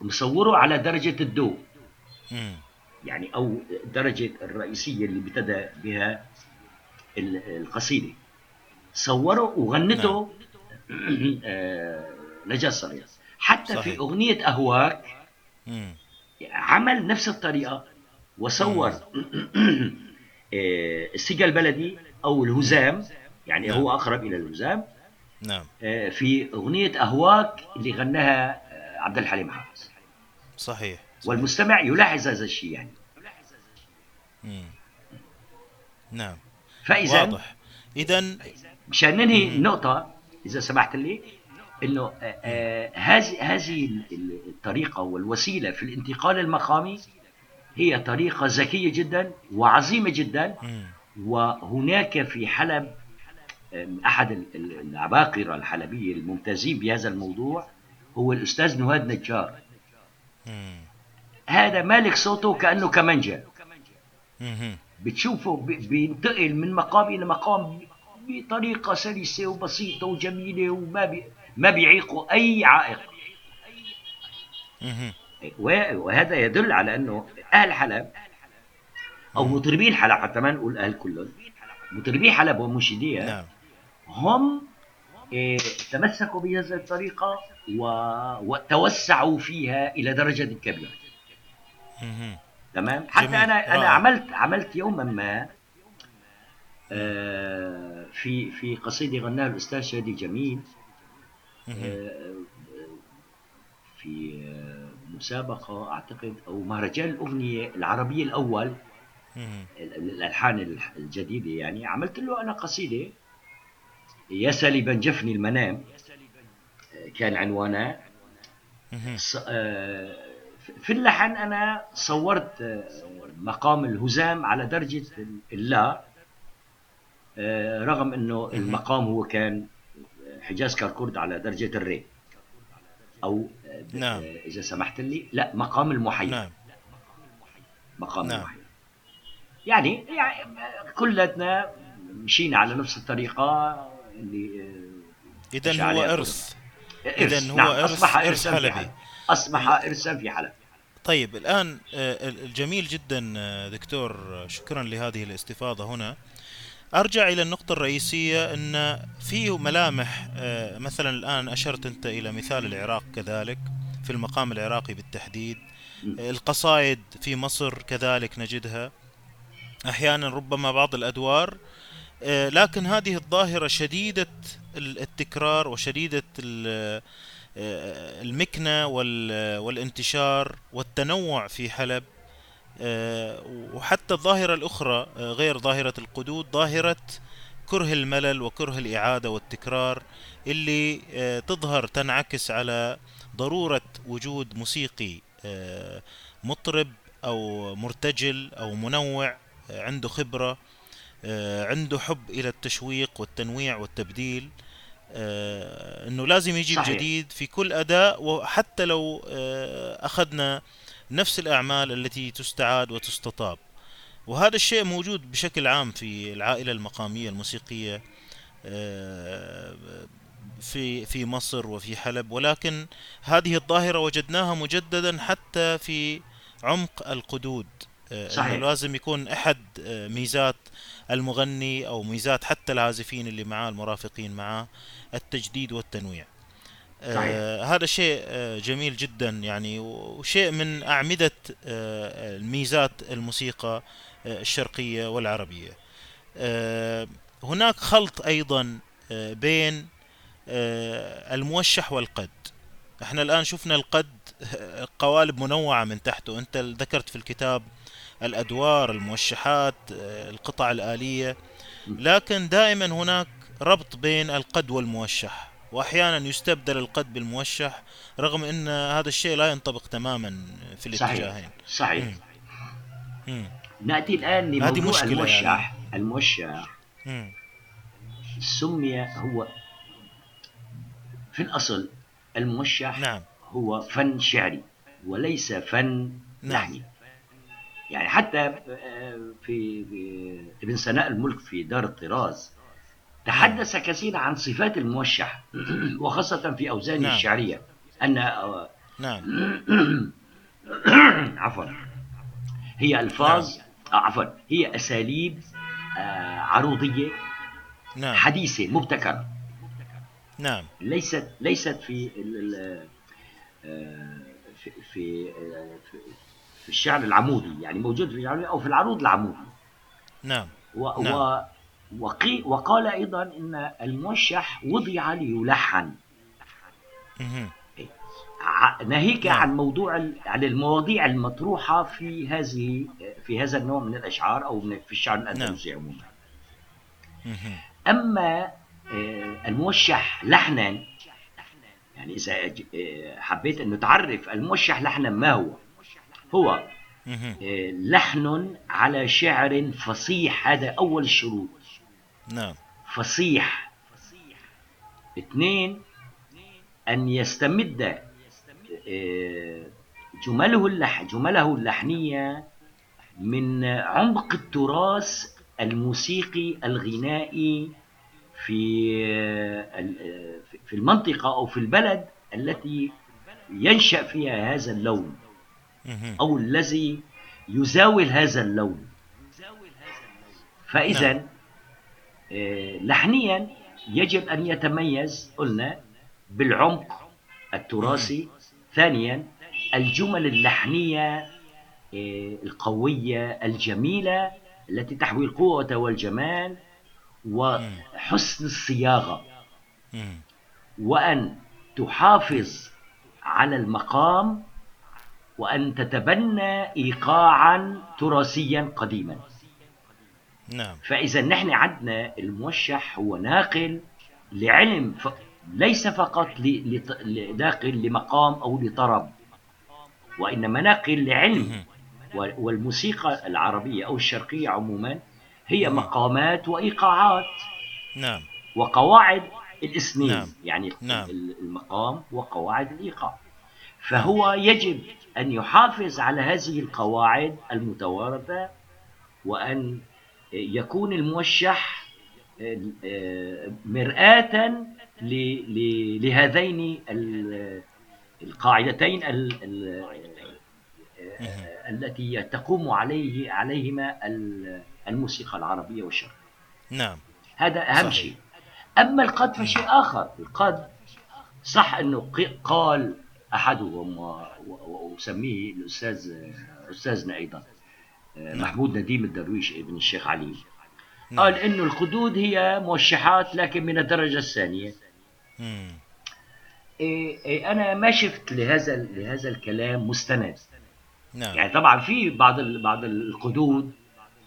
مصوره على درجة الدو مم. يعني أو الدرجة الرئيسية اللي ابتدى بها القصيدة صوره وغنته نعم. آه نجاة صغيرة حتى صحيح. في أغنية أهواك مم. عمل نفس الطريقة وصور آه، السجا البلدي أو الهزام يعني نعم. هو أقرب إلى الهزام نعم. آه، في أغنية أهواك اللي غناها آه، عبد الحليم حافظ. صحيح, صحيح. والمستمع يلاحظ هذا الشيء يعني. مم. نعم. فإذا واضح. إذا مشان ننهي النقطة إذا سمحت لي إنه هذه هذه الطريقة والوسيلة في الانتقال المقامي هي طريقة ذكية جدا وعظيمة جدا. وهناك في حلب أحد العباقرة الحلبية الممتازين بهذا الموضوع هو الأستاذ نهاد نجار. هذا مالك صوته كأنه كمانجا. بتشوفه بينتقل من مقام إلى مقام بطريقة سلسة وبسيطة وجميلة وما بي ما بيعيقوا أي عائق. وهذا يدل على أنه أهل حلب أو مطربين حلب حتى ما نقول أهل كلهم مطربي حلب ومنشديها نعم. هم إيه تمسكوا بهذه الطريقة و... وتوسعوا فيها إلى درجة كبيرة. تمام؟ حتى جميل. أنا أنا عملت عملت يوما ما آه في في قصيدة غناها الأستاذ شادي جميل آه في مسابقة أعتقد أو مهرجان الأغنية العربية الأول الألحان الجديدة يعني عملت له أنا قصيدة يا سالبا جفني المنام كان عنوانها آه، في اللحن أنا صورت آه، مقام الهزام على درجة اللا آه، رغم أنه المقام هو كان حجاز كركورد على درجة الري أو نعم. إذا سمحت لي لا مقام المحيي نعم. مقام نعم. المحيي يعني, يعني كلتنا مشينا على نفس الطريقة اللي آه، إذا هو إرث. إذا هو نعم. إرث أصبح إرث حلبي. أصبح إرثا في حلب طيب الآن آه، الجميل جدا آه، دكتور شكرا لهذه الاستفاضة هنا. أرجع إلى النقطة الرئيسية إن في ملامح مثلا الآن أشرت أنت إلى مثال العراق كذلك في المقام العراقي بالتحديد. القصائد في مصر كذلك نجدها. أحيانا ربما بعض الأدوار لكن هذه الظاهرة شديدة التكرار وشديدة آه، المكنة والانتشار والتنوع في حلب. آه، وحتى الظاهرة الأخرى غير ظاهرة القدود ظاهرة كره الملل وكره الإعادة والتكرار اللي تظهر تنعكس على ضرورة وجود موسيقي مطرب أو مرتجل أو منوع عنده خبرة. آه، عنده حب إلى التشويق والتنويع والتبديل آه، إنه لازم يجيب صحيح. جديد في كل أداء وحتى لو آه، أخذنا نفس الأعمال التي تستعاد وتستطاب وهذا الشيء موجود بشكل عام في العائلة المقامية الموسيقية في في مصر وفي حلب ولكن هذه الظاهرة وجدناها مجددا حتى في عمق القدود صحيح. إنه لازم يكون أحد ميزات المغني أو ميزات حتى العازفين اللي معاه المرافقين معاه التجديد والتنويع. آه هذا شيء آه جميل جدا يعني وشيء من أعمدة آه الميزات الموسيقى آه الشرقية والعربية. آه هناك خلط أيضا آه بين آه الموشح والقد. إحنا الآن شفنا القد قوالب منوعة من تحته. أنت ذكرت في الكتاب الأدوار الموشحات القطع الآلية لكن دائما هناك ربط بين القد والموشح وأحيانا يستبدل القد بالموشح رغم أن هذا الشيء لا ينطبق تماما في الاتجاهين صحيح, صحيح. نأتي الآن لموضوع الموشح يعني. الموشح مم. سمي هو في الأصل الموشح نعم. هو فن شعري وليس فن نعم. لحني يعني حتى آه، في ابن سناء الملك في دار الطراز تحدث. كثيرا عن صفات الموشح وخاصة في أوزانه نعم. الشعرية أن آه، نعم عفوا هي ألفاظ نعم. آه عفوا هي أساليب عروضية نعم. حديثة مبتكرة نعم ليست ليست في في في, في الشعر العمودي يعني موجود في الشعر أو في العروض العمودي. نعم. و نعم. و وقي وقال أيضا إن الموشح وضع ليلحن. ناهيك نعم. عن موضوع عن المواضيع المطروحة في هذه في هذا النوع من الأشعار أو من في الشعر الأندلسي نعم. عموما أما آه، الموشح لحنا يعني إذا آه، حبيت أن تعرف الموشح لحنا ما هو؟ هو آه، لحن على شعر فصيح هذا أول الشروط نعم. فصيح. اثنين أن يستمد آه، جمله اللح جمله اللحنية من عمق التراث الموسيقي الغنائي في آه، في المنطقة أو في البلد التي ينشأ فيها هذا اللون. أو الذي يزاول هذا اللون. فإذا نعم. آه، لحنيا يجب أن يتميز قلنا بالعمق التراثي. ثانيا الجمل اللحنية آه، القوية الجميلة التي تحوي القوة والجمال وحسن الصياغة. وأن تحافظ على المقام وأن تتبنى إيقاعا تراثيا قديما. نعم. فإذا نحن عندنا الموشح هو ناقل لعلم ف... ليس فقط ل... ناقل لمقام أو لطرب وإنما ناقل لعلم. والموسيقى العربية أو الشرقية عموما هي مقامات وإيقاعات. نعم. وقواعد الإسنين. نعم. يعني نعم. المقام وقواعد الإيقاع. فهو يجب أن يحافظ على هذه القواعد المتوارثة وأن يكون الموشح آه، مرآة لهذين القاعدتين التي تقوم عليه عليهما الموسيقى العربية والشرقية. نعم. هذا أهم صحيح. شيء. أما القد فشيء آخر القد صح أنه قال أحدهم وأسميه الأستاذ أستاذنا أيضا نعم. محمود نديم الدرويش ابن الشيخ علي. نعم. قال انه الخدود هي موشحات لكن من الدرجة الثانية. إيه إيه أنا ما شفت لهذا لهذا الكلام مستند. نعم. يعني طبعا في بعض بعض القدود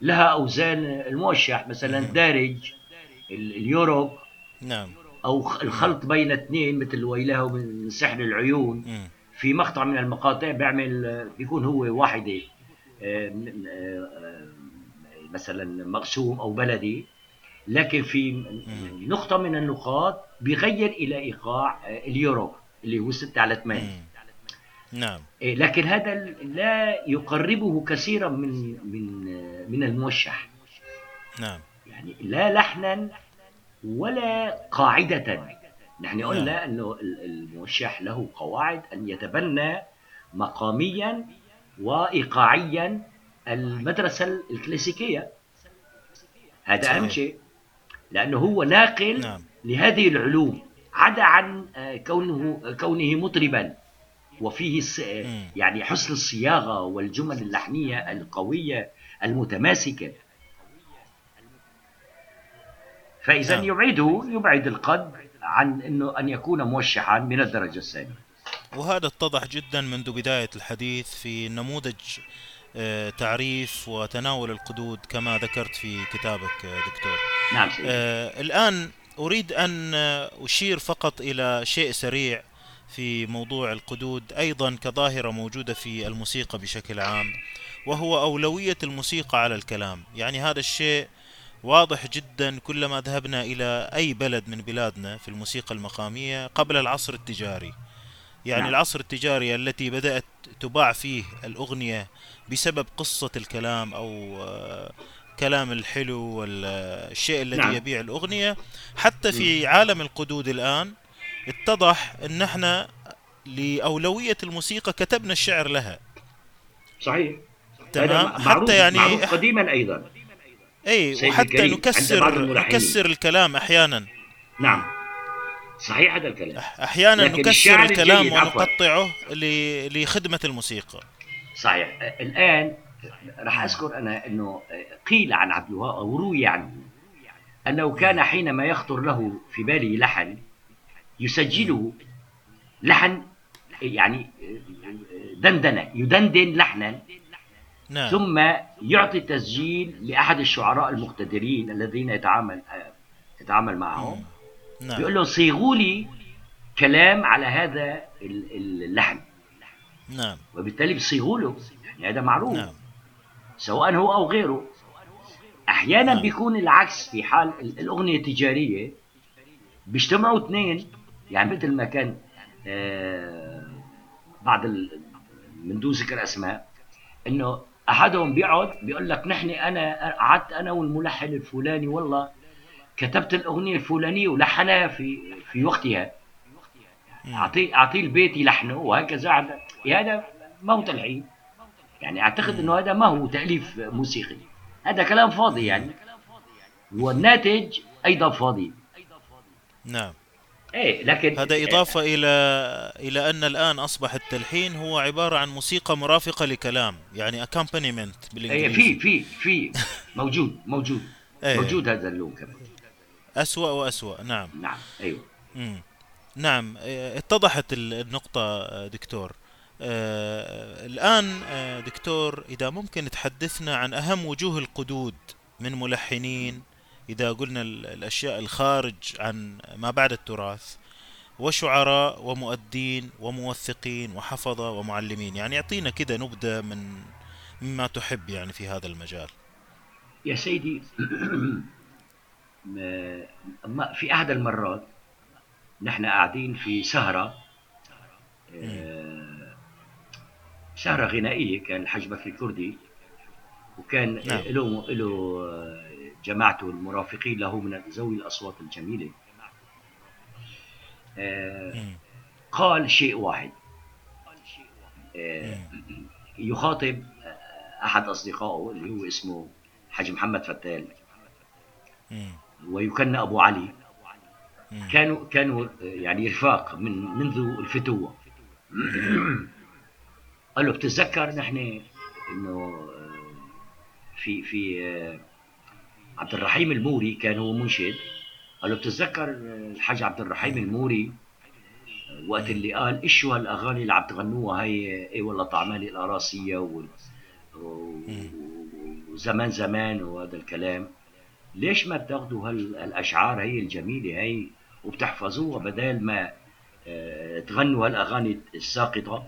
لها أوزان الموشح مثلا الدارج اليوروب. نعم. أو الخلط بين اثنين مثل ويله من سحر العيون. في مقطع من المقاطع بيعمل بيكون هو واحدة آه، آه، مثلا مقسوم أو بلدي. لكن في نقطة من النقاط بيغير إلى إيقاع آه، اليورو اللي هو 6 على 8 نعم. لكن هذا لا يقربه كثيرا من من من الموشح. نعم. يعني لا لحنا ولا قاعدة. نحن قلنا نعم. أنه الموشح له قواعد أن يتبنى مقاميا وإيقاعيا المدرسة الكلاسيكية. هذا أهم شيء لأنه هو ناقل نعم. لهذه العلوم عدا عن آه، كونه كونه مطربا. وفيه يعني حسن الصياغة والجمل اللحنية القوية المتماسكة. فإذا نعم. يبعده يبعد القد عن أنه أن يكون موشحا من الدرجة الثانية وهذا اتضح جدا منذ بداية الحديث في نموذج آه، تعريف وتناول القدود كما ذكرت في كتابك آه، دكتور نعم. آه الآن أريد أن أشير فقط إلى شيء سريع في موضوع القدود أيضا كظاهرة موجودة في الموسيقى بشكل عام وهو أولوية الموسيقى على الكلام يعني هذا الشيء واضح جدا كلما ذهبنا إلى أي بلد من بلادنا في الموسيقى المقامية قبل العصر التجاري. يعني نعم. العصر التجاري التي بدأت تباع فيه الأغنية بسبب قصة الكلام أو آه، كلام الحلو والشيء الذي نعم. يبيع الأغنية. حتى في عالم القدود الآن اتضح أن إحنا لأولوية الموسيقى كتبنا الشعر لها. صحيح. تمام؟ حتى يعني معروف قديما أيضا. اي وحتى نكسر نكسر الكلام أحيانا. نعم. صحيح هذا الكلام. أحيانا نكسر الكلام ونقطعه لخدمة الموسيقى. صحيح. الآن راح أذكر أنا إنه قيل عن عبد الوهاب أو روي عنه أنه كان حينما يخطر له في باله لحن يسجله لحن يعني دندنة يدندن لحنا نعم. ثم يعطي تسجيل لأحد الشعراء المقتدرين الذين يتعامل يتعامل معهم. نعم. يقول له صيغوا لي كلام على هذا اللحن. نعم. وبالتالي بيصيغوا له. يعني هذا معروف. نعم. سواء هو أو غيره. أحيانا نعم. بيكون العكس في حال الأغنية التجارية. بيجتمعوا اثنين. يعني مثل ما كان آه بعض من دون ذكر أسماء. إنه أحدهم بيقعد بيقول لك نحن أنا قعدت أنا والملحن الفلاني والله كتبت الأغنية الفلانية ولحنها في في وقتها. اعطيه اعطيه البيت يلحنه وهكذا. هذا ما هو تلحين يعني أعتقد إنه هذا ما هو تأليف موسيقي. هذا كلام فاضي يعني. والناتج أيضا فاضي. نعم. إيه لكن هذا إضافة إلى إلى أن الآن اصبح التلحين هو عبارة عن موسيقى مرافقة لكلام يعني اكامبانيمنت بالإنجليزي. إيه في في في موجود موجود إيه. موجود هذا اللون كمان. اسوء واسوء نعم. نعم أيوه. مم. نعم اتضحت النقطة دكتور. آه الآن آه دكتور إذا ممكن تحدثنا عن أهم وجوه القدود من ملحنين إذا قلنا الأشياء الخارج عن ما بعد التراث وشعراء ومؤدين وموثقين وحفظة ومعلمين يعني يعطينا كده نبذة من مما تحب يعني في هذا المجال يا سيدي في أحد المرات نحن قاعدين في سهرة آه، سهرة غنائية كان الحجبة بكري الكردي وكان نعم. له له جماعته المرافقين له من ذوي الأصوات الجميلة. آه، قال شيء واحد. آه، يخاطب أحد أصدقائه اللي هو اسمه حاج محمد فتال. ويكنى أبو علي. كانوا كانوا يعني رفاق من منذ الفتوة. قال له بتتذكر نحن إنه في في عبد الرحيم الموري كان هو منشد. قال له بتتذكر الحاج عبد الرحيم الموري؟ وقت اللي قال إيش شو هالاغاني اللي عم تغنوها هي اي والله طعمالي القراصية. وزمان زمان وهذا الكلام. ليش ما بتاخذوا هالأشعار هي الجميلة هي؟ وبتحفظوها بدل ما آه، تغنوا هالأغاني الساقطة.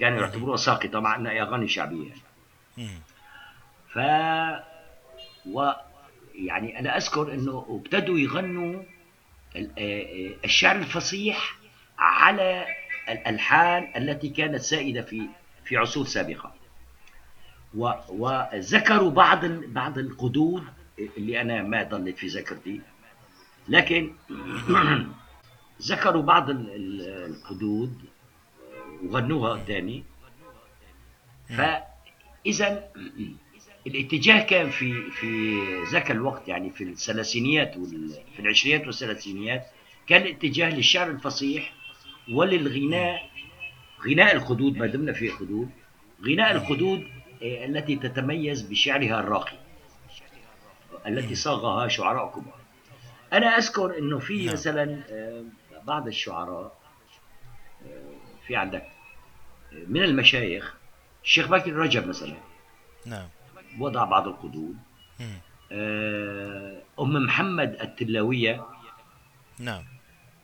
يعني يعتبروها ساقطة مع إنها أغاني شعبية. ف و يعني أنا أذكر إنه ابتدوا يغنوا آه، آه، الشعر الفصيح على الألحان التي كانت سائدة في في عصور سابقة. وذكروا بعض بعض القدود اللي أنا ما ضلت في ذاكرتي لكن ذكروا بعض القدود وغنوها قدامي. فاذا الاتجاه كان في في ذاك الوقت يعني في الثلاثينيات في العشرينات والثلاثينيات كان الاتجاه للشعر الفصيح وللغناء غناء الخدود ما دمنا في خدود غناء الخدود آه، التي تتميز بشعرها الراقي التي صاغها شعراء كبار أنا أذكر إنه في نعم. مثلا آه، بعض الشعراء آه، في عندك من المشايخ الشيخ باكر رجب مثلا. نعم. وضع بعض القدود. آه، أم محمد التلاوية. نعم.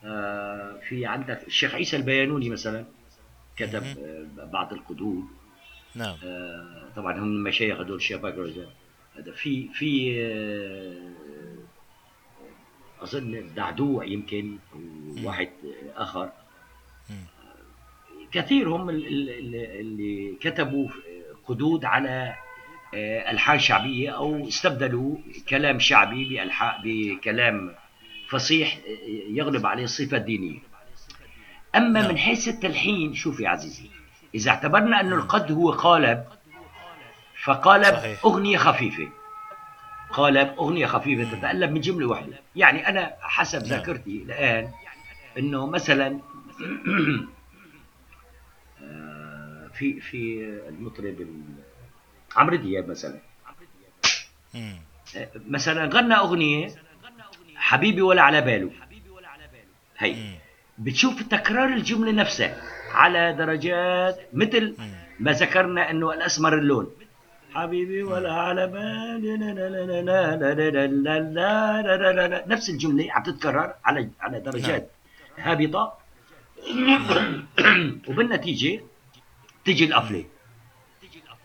آه، في عندك الشيخ عيسى البيانوني مثلا كتب. آه، بعض القدود نعم. طبعا هم المشايخ هذول رجب هذا في في أظن دعدوع يمكن وواحد آخر. كثير هم ال- ال- ال- اللي كتبوا قدود على آه، ألحان شعبية أو استبدلوا كلام شعبي بكلام فصيح آه، يغلب عليه الصفة الدينية. أما نعم. من حيث التلحين شوف يا عزيزي إذا اعتبرنا أن القد هو قالب فقالب صحيح. أغنية خفيفة. قالب أغنية خفيفة تتألف من جملة واحدة. يعني أنا حسب نعم. ذاكرتي الآن أنه مثلا آه، في في المطرب عمرو دياب مثلا مثلا غنى اغنيه حبيبي ولا على باله هي بتشوف تكرار الجمله نفسها على درجات مثل ما ذكرنا انه الاسمر اللون حبيبي ولا على بالي نفس الجمله عم تتكرر على على درجات هابطه وبالنتيجه تجي القفله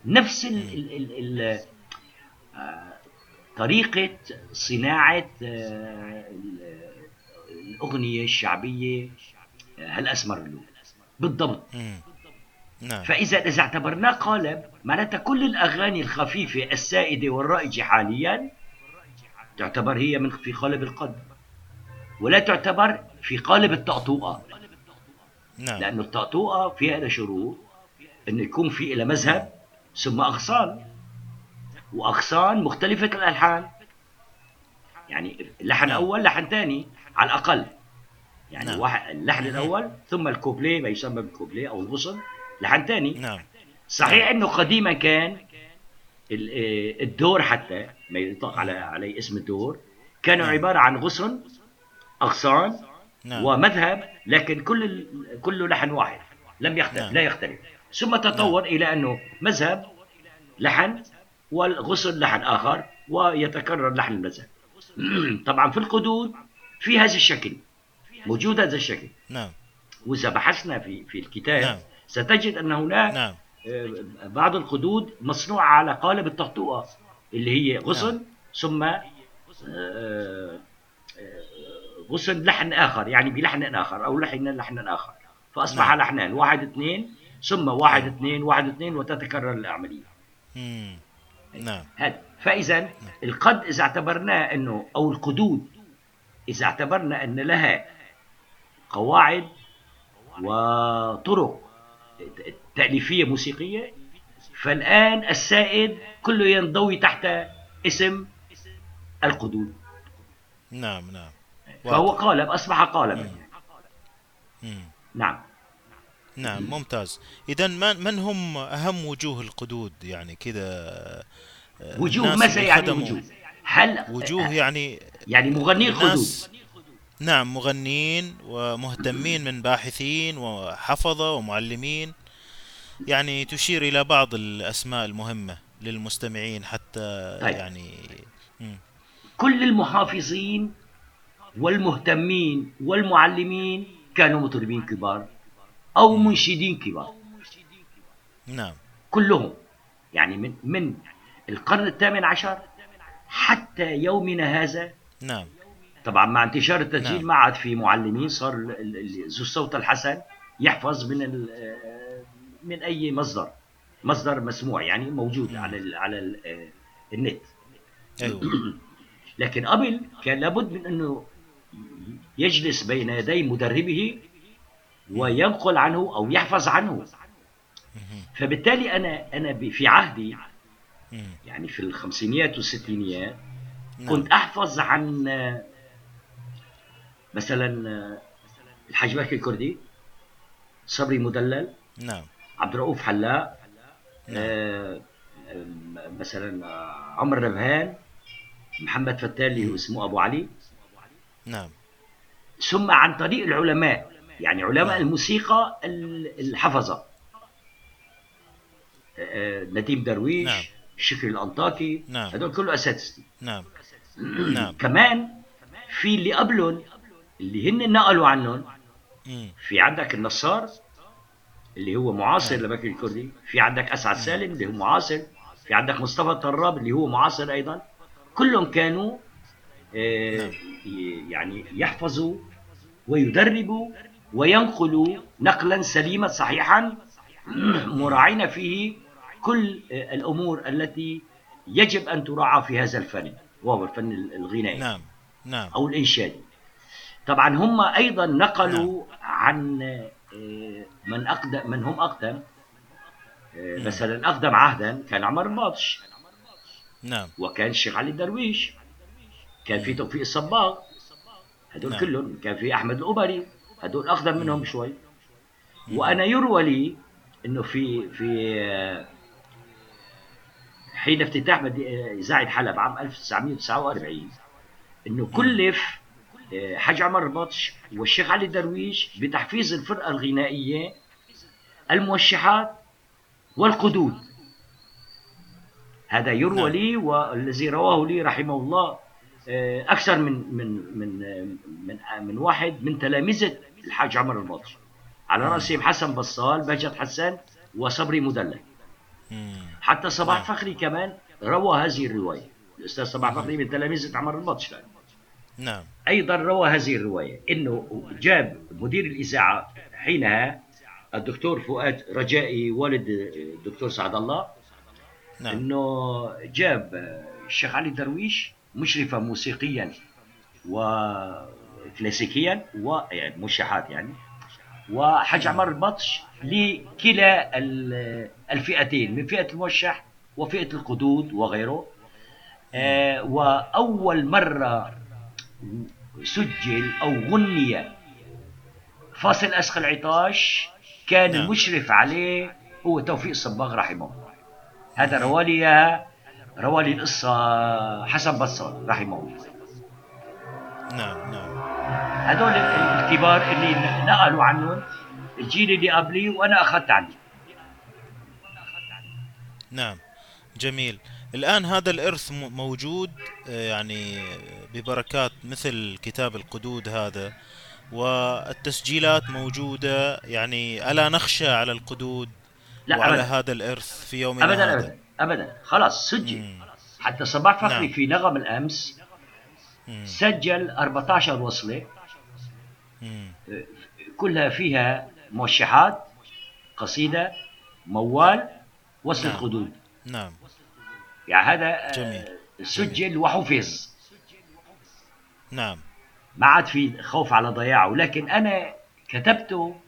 نفس ال ال ال ال آه، طريقة صناعة آه، ال- الأغنية الشعبية آه، هالأسمر اللون بالضبط. نعم. فإذا إذا اعتبرناه قالب معناتها كل الأغاني الخفيفة السائدة والرائجة حاليا تعتبر هي من في قالب القد ولا تعتبر في قالب الطقطوقة نعم. لأنه الطقطوقة فيها شروط أنه يكون في إلى مذهب ثم أغصان وأغصان مختلفة الألحان يعني لحن نعم. أول لحن ثاني على الأقل يعني نعم. واحد اللحن مهم. الأول ثم الكوبليه ما يسمى بالكوبليه أو الغصن لحن ثاني نعم صحيح إنه قديما كان آه، الدور حتى ما يطلق على عليه اسم الدور كانوا نعم. عبارة عن غصن أغصان نعم ومذهب لكن كل كله لحن واحد لم يختلف نعم. لا يختلف ثم تطور إلى أنه مذهب لحن والغصن لحن آخر ويتكرر لحن المذهب طبعا في القدود في هذا الشكل موجود هذا الشكل نعم وإذا بحثنا في في الكتاب نعم. ستجد أن هناك نعم آه، بعض القدود مصنوعة على قالب الطقطوقة اللي هي غصن نعم. ثم آه، آه، غصن لحن آخر يعني بلحن آخر أو لحن لحن آخر فأصبح نعم. لحنان واحد اثنين ثم واحد نعم. اثنين واحد اثنين وتتكرر العملية. نعم هذا فإذا القد إذا اعتبرناه أنه أو القدود إذا اعتبرنا أن لها قواعد وطرق تأليفية موسيقية فالآن السائد كله ينضوي تحت اسم القدود نعم نعم فهو. قالب أصبح قالبا. نعم نعم ممتاز. إذا من من هم أهم وجوه القدود؟ يعني كذا آه، وجوه ماذا يعني وجوه. هل وجوه يعني يعني مغني القدود. نعم مغنين ومهتمين من باحثين وحفظة ومعلمين. يعني تشير إلى بعض الأسماء المهمة للمستمعين حتى طيب. يعني مم. كل المحافظين والمهتمين والمعلمين كانوا مطربين كبار. أو منشدين كبار. نعم. كلهم. يعني من من القرن الثامن عشر حتى يومنا هذا. نعم. طبعا مع انتشار التسجيل نعم. ما عاد في معلمين صار ذو الصوت الحسن يحفظ من آه، من أي مصدر. مصدر مسموع يعني موجود على ال على ال آه، النت. أيوة. لكن قبل كان لابد من أنه يجلس بين يدي مدربه وينقل عنه أو يحفظ عنه. فبالتالي أنا أنا ب- في عهدي. يعني في الخمسينيات والستينيات نعم. كنت أحفظ عن مثلا الحاج بكر الكردي صبري مدلل نعم عبد الرؤوف حلاق نعم. آه، مثلا عمر ربهان محمد فتان اللي هو اسمه أبو علي نعم ثم عن طريق العلماء يعني علماء نعم. الموسيقى ال- الحفظة آه، نديم درويش نعم. شكري الأنطاكي نعم. هدول كله أساتذتي نعم نعم كمان في اللي قبلهم اللي هن نقلوا عنهم. في عندك النصار اللي هو معاصر لبكر الكردي في عندك أسعد سالم اللي هو معاصر في عندك مصطفى طراب اللي هو معاصر أيضا كلهم كانوا آه، نعم. يعني يحفظوا ويدربوا وينقلوا نقلا سليما صحيحا مراعين فيه كل الأمور التي يجب أن تراعى في هذا الفن وهو الفن الغنائي نعم نعم. أو الإنشادي. طبعا هم أيضا نقلوا عن آه، من أقدم من هم أقدم آه، نعم. مثلا أقدم عهدا كان عمر الباطش. نعم. وكان الشيخ علي الدرويش. كان في توفيق الصباغ. هدول نعم. كلهم. كان في أحمد القبري هدول أقدم منهم شوي وأنا يروى لي إنه في في حين افتتاح اذاعه حلب عام 1949 إنه كلف آه، حاج عمر البطش والشيخ علي درويش بتحفيظ الفرقة الغنائية الموشحات والقدود. هذا يروى نعم. لي والذي رواه لي رحمه الله آه، أكثر من من من من من واحد من تلامذة الحاج عمر البطش على راسهم حسن بصال بهجت حسان وصبري مدلل. حتى صباح نعم. فخري كمان روى هذه الرواية. الأستاذ صباح فخري من تلامذه عمر البطش. نعم. أيضا روى هذه الرواية إنه جاب مدير الإذاعة حينها الدكتور فؤاد رجائي والد الدكتور سعد الله. نعم. إنه جاب الشيخ علي درويش مشرفا موسيقيا وكلاسيكيا ويعني موشحات يعني وحج عمر البطش لكلا ال- الفئتين من فئة الموشح وفئة القدود وغيره. آه وأول مرة سجل أو غني فاصل اسخ العطاش كان نعم. المشرف عليه هو توفيق الصباغ رحمه الله. هذا روالي إياها- روالي القصة حسن بصال رحمه الله. نعم نعم. هذول ال- الكبار اللي نقلوا عنهم الجيل اللي قبلي وأنا أخذت عنه نعم جميل الآن هذا الإرث موجود آه، يعني ببركات مثل كتاب القدود هذا والتسجيلات موجودة يعني ألا نخشى على القدود لا وعلى ابدا هذا الإرث في يومنا ابدا هذا ابدا ابدا خلاص سجل مم. حتى صباح فخري نعم. في نغم الأمس مم. سجل 14 وصلة مم. كلها فيها موشحات قصيدة موال وصل نعم. القدود نعم يعني هذا آه، جميل. سجل وحفظ نعم ما عاد في خوف على ضياعه لكن أنا كتبته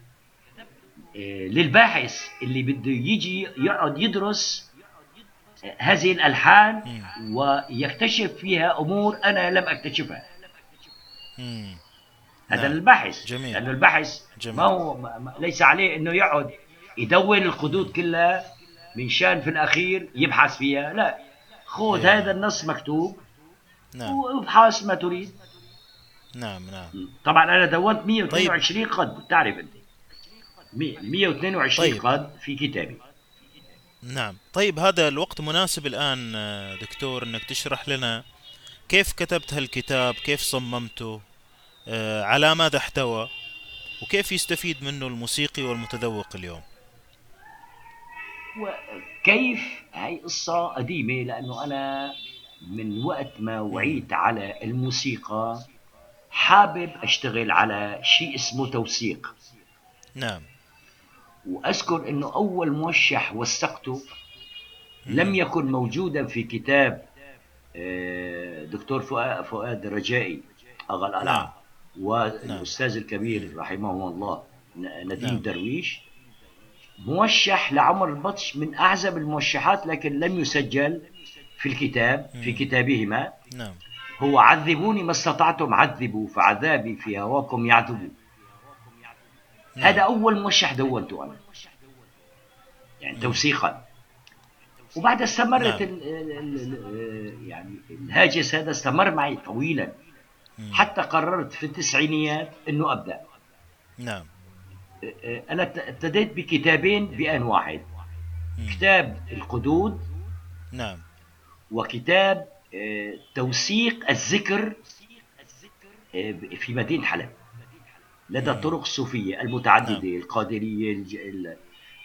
آه، للباحث اللي بده يجي يقعد يدرس آه، هذه الألحان. ويكتشف فيها أمور أنا لم أكتشفها. هذا نعم. للباحث جميل. لأنه الباحث جميل. ما هو ما ليس عليه أنه يقعد يدون الخدود كلها من شان في الأخير يبحث فيها لا. خذ إيه. هذا النص مكتوب نعم. وابحث ما تريد. نعم نعم. طبعا أنا دونت 122 قد بتعرف أنت. مي- 122 طيب. قد في كتابي. نعم. طيب هذا الوقت مناسب الآن آه، دكتور أنك تشرح لنا كيف كتبت هالكتاب كيف صممته؟ على ماذا احتوى وكيف يستفيد منه الموسيقي والمتذوق اليوم؟ وكيف هاي قصة قديمة؟ لأنه أنا من وقت ما وعيت على الموسيقى حابب أشتغل على شيء اسمه توثيق. نعم. وأذكر أنه أول موشح وثقته لم يكن موجودا في كتاب آه، دكتور فؤاد الرجائي أغا نعم. القلعة والأستاذ الكبير رحمه الله نديم نعم. درويش موشح لعمر البطش من أعزب الموشحات لكن لم يسجل في الكتاب في. كتابهما نعم هو عذبوني ما استطعتم عذبوا فعذابي في هواكم يعذبوا نعم. هذا أول موشح دونته أنا يعني توثيقا وبعدها استمرت نعم. ال ال ال يعني الهاجس هذا استمر معي طويلا. حتى قررت في التسعينيات إنه أبدأ. نعم. أنا ابتديت بكتابين بآن واحد. مم. كتاب القدود نعم. وكتاب آه، توثيق الذكر آه، في مدينة حلب. لدى. الطرق الصوفية المتعددة نعم. القادرية الج- ال-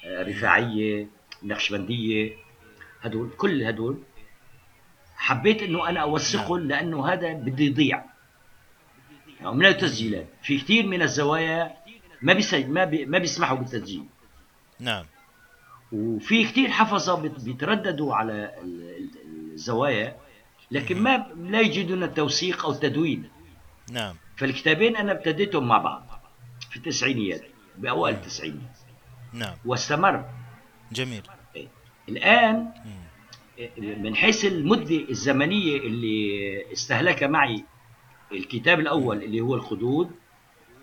آه، الرفاعية النقشبندية هدول كل هدول حبيت إنه أنا أوثقهم لأنه هذا بده يضيع. يعني من التسجيلات. في كثير من الزوايا ما بيسج... ما, بي... ما بيسمحوا بالتسجيل. نعم. وفي كثير حفظة بت- بيترددوا على ال- ال- الزوايا لكن ما لا يجدون التوثيق أو التدوين. نعم. فالكتابين أنا ابتديتهم مع بعض في التسعينيات بأوائل التسعينيات. نعم. واستمر. جميل. إيه. إيه، من حيث المدة الزمنية اللي استهلك معي الكتاب الأول اللي هو الخدود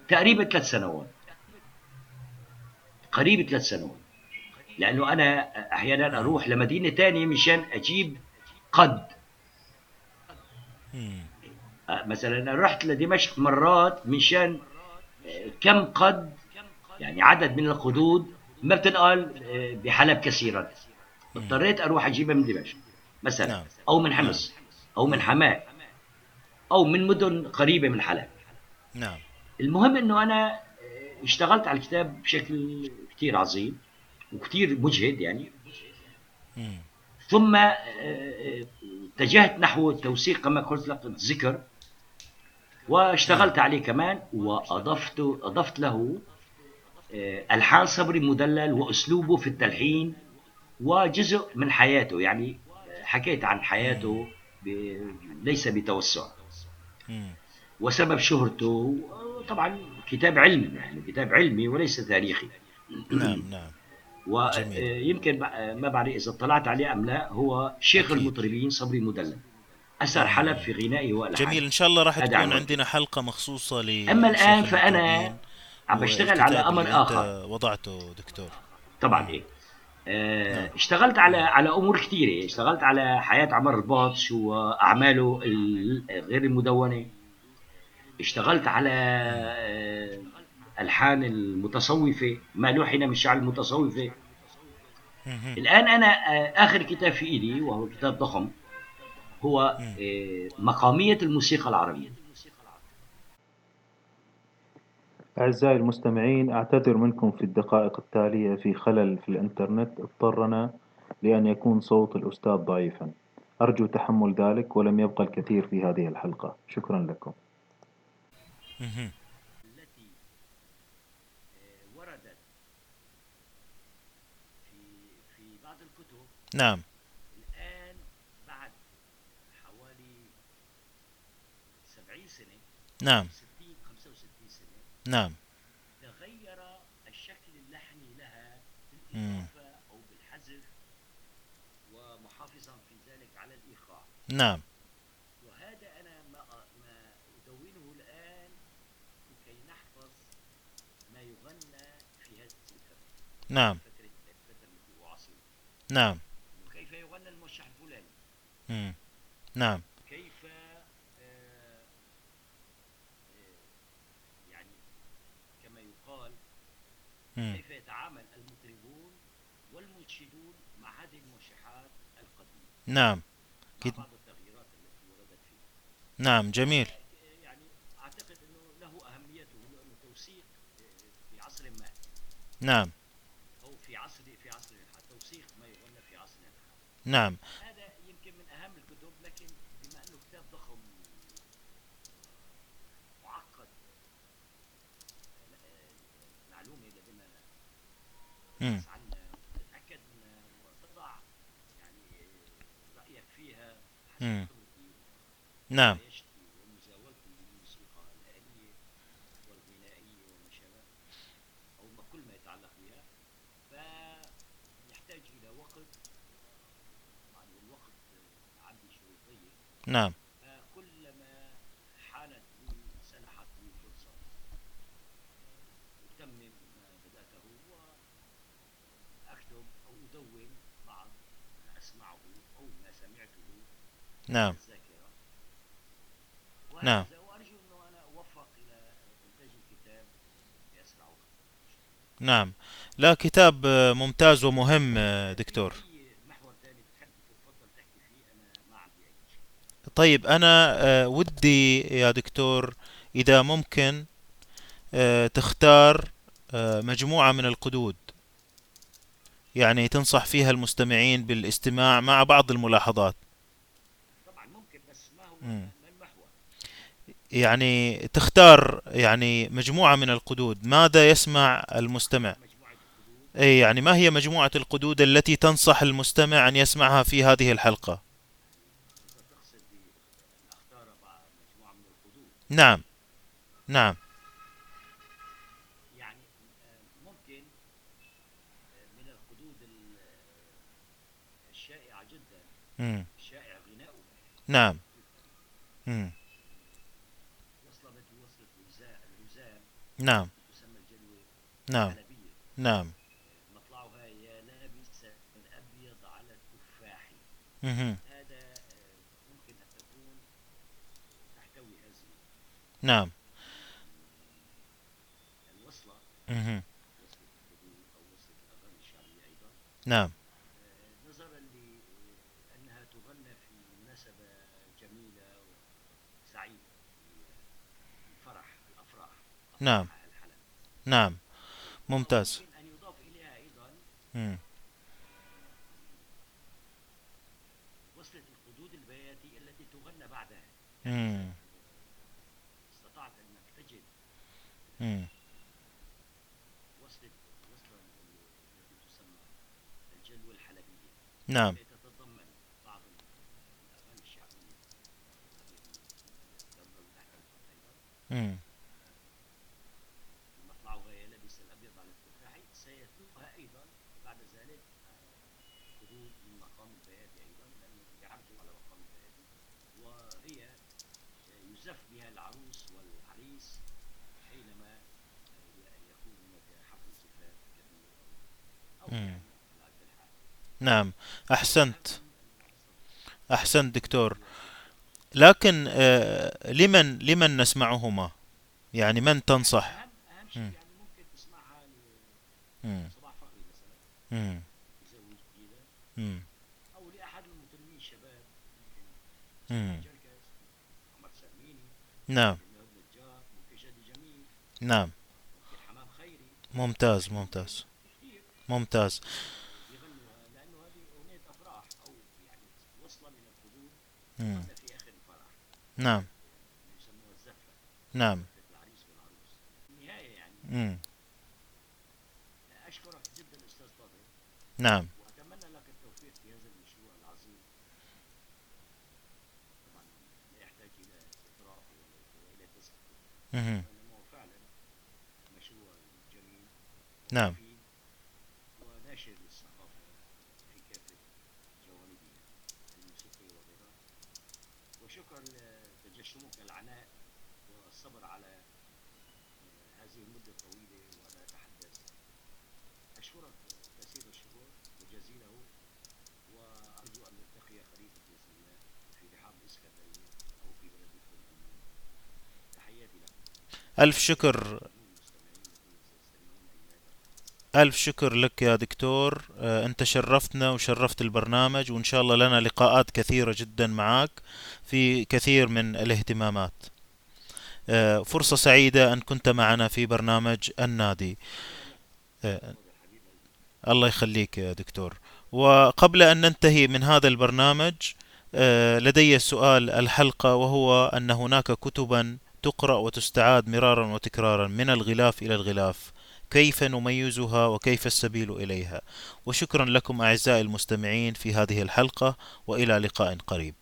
تقريبا ثلاث سنوات. قريب ثلاث سنوات. لأنه أنا أحيانا أروح لمدينة ثانية مشان أجيب قد. مثلا أنا رحت لدمشق مرات مشان كم قد يعني عدد من القدود ما بتنقال آه، بحلب كثيرا. اضطريت أروح أجيبها من دمشق مثلا نعم. أو من حمص أو من حماة. أو من مدن قريبة من حلب نعم المهم إنه أنا آه، اشتغلت على الكتاب بشكل كثير عظيم وكثير مجهد يعني مم. ثم آه، آه، اتجهت نحو التوثيق كما قلت لك الذكر واشتغلت عليه كمان وأضفت أضفت له ألحان صبري مدلل وأسلوبه في التلحين وجزء من حياته يعني حكيت عن حياته. ليس بتوسع. وسبب شهرته طبعا كتاب علمي يعني كتاب علمي وليس تاريخي نعم نعم. ويمكن ما بعرف إذا اطلعت عليه أم لا هو شيخ أكيد. المطربين صبري مدلل أثر حلب في غنائه والحانه جميل إن شاء الله راح تكون. عندنا حلقة مخصوصة ل أما الآن فأنا عم بشتغل على أمر آخر وضعته دكتور طبعا إيه. اشتغلت على على أمور كثيرة. اشتغلت على حياة عمر الباطش وأعماله ال- غير المدونة. اشتغلت على آه، ألحان المتصوفة ما لوحن من شعر المتصوفة. الآن أنا آه، آخر كتاب في إيدي وهو كتاب ضخم هو. آه، مقامية الموسيقى العربية. أعزائي المستمعين أعتذر منكم في الدقائق التالية في خلل في الإنترنت. اضطرنا لأن يكون صوت الأستاذ ضعيفا. أرجو تحمل ذلك ولم يبقى الكثير في هذه الحلقة. شكرا لكم. التي وردت في في بعض الكتب نعم. الآن بعد حوالي 70 سنة نعم. 60 65 سنة نعم. تغير الشكل اللحني لها. بالإضافة أو بالحذف ومحافظا في ذلك على الإيقاع. نعم. وهذا أنا ما ما أدونه الآن لكي نحفظ ما يغنى في هذه الفترة. نعم. فترة الفترة التي أعاصرها نعم. كيف يغنى الموشح الفلاني. نعم كيف آه، آه، يعني كما يقال مم. كيف يتعامل المطربون والمنشدون مع هذه الموشحات القديمة؟ نعم. مع كد- بعض التغييرات التي وردت فيها نعم جميل. يعني أعتقد أنه له أهميته لأنه توثيق آه، في عصر ما. نعم. أو في عصر في عصر الحال توثيق ما يغنى في عصر الحال نعم هذا يمكن من أهم الكتب لكن بما أنه كتاب ضخم معقد آه، معلومة لدينا مم. نبحث عنها تتأكد منها وتضع يعني رأيك فيها حسب مم. خبرتي نعم وعيشتي ومزاولتي للموسيقى الآلية والغنائية وما شابه أو ما كل ما يتعلق بها فيحتاج إلى وقت طبعا والوقت شوي ضيق نعم فكلما حانت لي سنحت لي فرصة أتمم ما بدأته وأكتب أو أدون بعض ما أسمعه أو ما سمعته نعم. نعم. نعم. لا كتاب ممتاز ومهم دكتور. طيب أنا آه، ودي يا دكتور إذا ممكن آه، تختار آه، مجموعة من القدود. يعني تنصح فيها المستمعين بالاستماع مع بعض الملاحظات طبعا ممكن بس ما هو مم. ما المحور يعني تختار يعني مجموعة من القدود. ماذا يسمع المستمع؟ أي يعني ما هي مجموعة القدود التي تنصح المستمع أن يسمعها في هذه الحلقة؟ نعم نعم. يعني ممكن من الحدود ال- الشائعه جدا. مم. الشائع غناؤها نعم. الوزان نعم. تسمى الجلوه نعم. نعم. مطلعها يا لابس الابيض على التفاح. هذا ممكن ان تكون تحتوي هذه نعم. الوصله مهم. وصله الحدود أو وصله الاغاني الشعبيه أيضا نعم آه، نظرا لانها تغنى في مناسبه جميله وسعيده الفرح الافراح نعم. نعم ممتاز ان يضاف اليها أيضا مم. وصله الحدود البياتي التي تغنى بعدها. استطعت انك تجد. وصلة وصلة التي تسمى الجلوة الحلبية نعم تتضمن بعض الأغاني الشعبية أيضا. مطلعها يا لابس الأبيض على التفاح سيتلوها أيضا بعد ذلك آه، حدود من مقام البياتي أيضا لأنه يعرجوا على مقام البياتي وهي آه، يزف بها العروس والعريس حينما آه، يكون هناك حفل زفاف كبير أو مم. يعني على قد الحال نعم أحسنت. أحسنت دكتور. لكن آه، لمن لمن نسمعهما؟ يعني من تنصح؟ مم. يعني مم. مم. مم. أو لأحد المطربين الشباب نعم. نعم. ممتاز ممتاز. ممتاز يغنوا لأنه هذه أغنية أفراح أو يعني وصلة من الحدود مم. نعم نعم مم. أشكرك جدا أستاذ فاضل نعم وأتمنى لك التوفيق في هذا المشروع العظيم طبعا لا يحتاج إلى إطراء وإلى. وإنما هو فعلا مشروع جميل نعم ومفيد وناشر للثقافة في كافة جوانبها الموسيقية وغيرها وشكرا لتجشمك العناء والصبر على آه، هذه المدة الطويلة وأنا أتحدث أشكرك كثير الشكر وجزيله وأرجو أن نلتقي قريبا بإذن الله في رحاب الإسكندرية أو في بلدكم ألمان تحياتي لكم ألف شكر. ألف شكر لك يا دكتور. آه، أنت شرفتنا وشرفت البرنامج وإن شاء الله لنا لقاءات كثيرة جدا معك في كثير من الاهتمامات. آه، فرصة سعيدة أن كنت معنا في برنامج النادي. آه، الله يخليك يا دكتور. وقبل أن ننتهي من هذا البرنامج لدي سؤال الحلقة وهو أن هناك كتبا تقرأ وتستعاد مرارا وتكرارا من الغلاف إلى الغلاف كيف نميزها وكيف السبيل إليها؟ وشكرا لكم أعزائي المستمعين في هذه الحلقة وإلى لقاء قريب.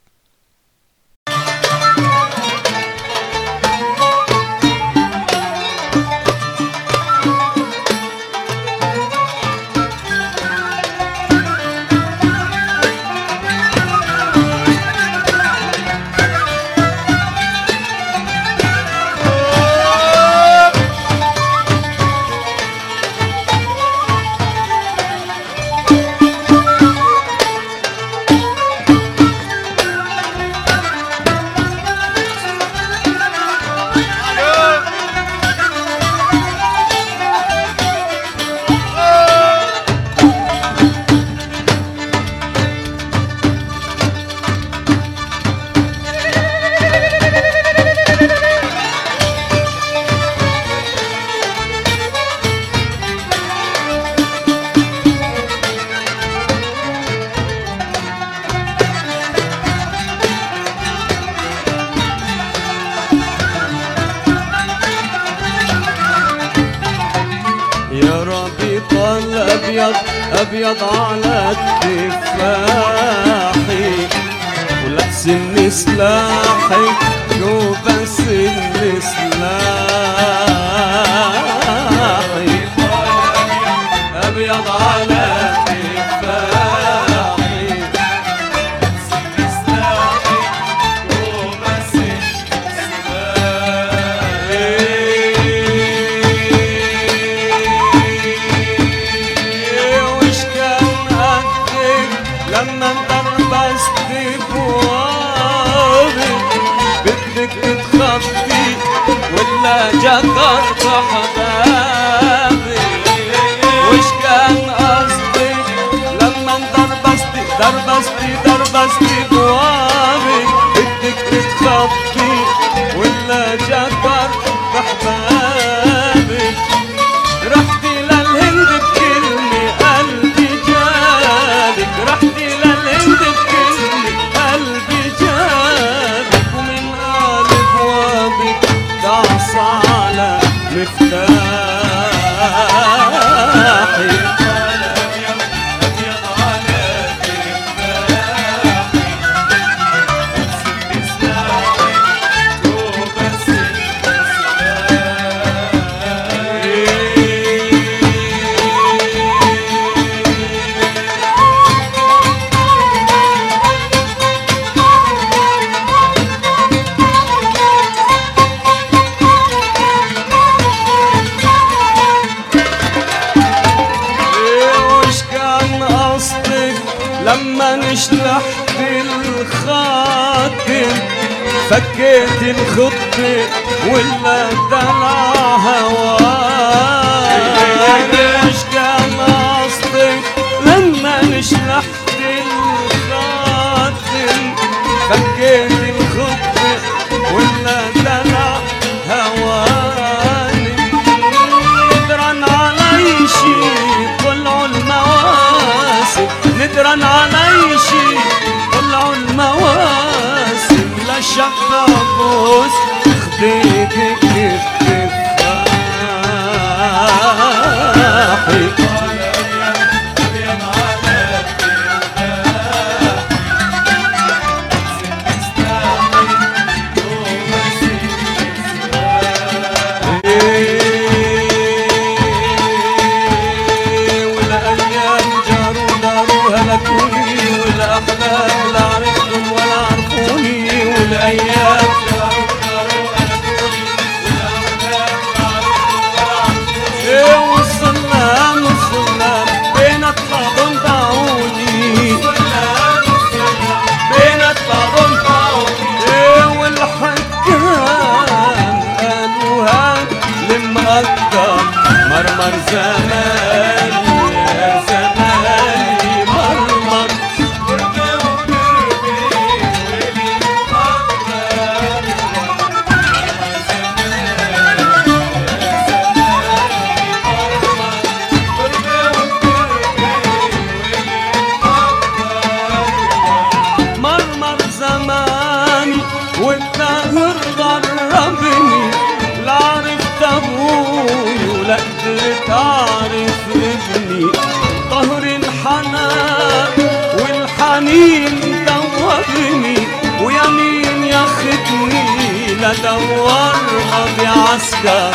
بدور حب عسكر.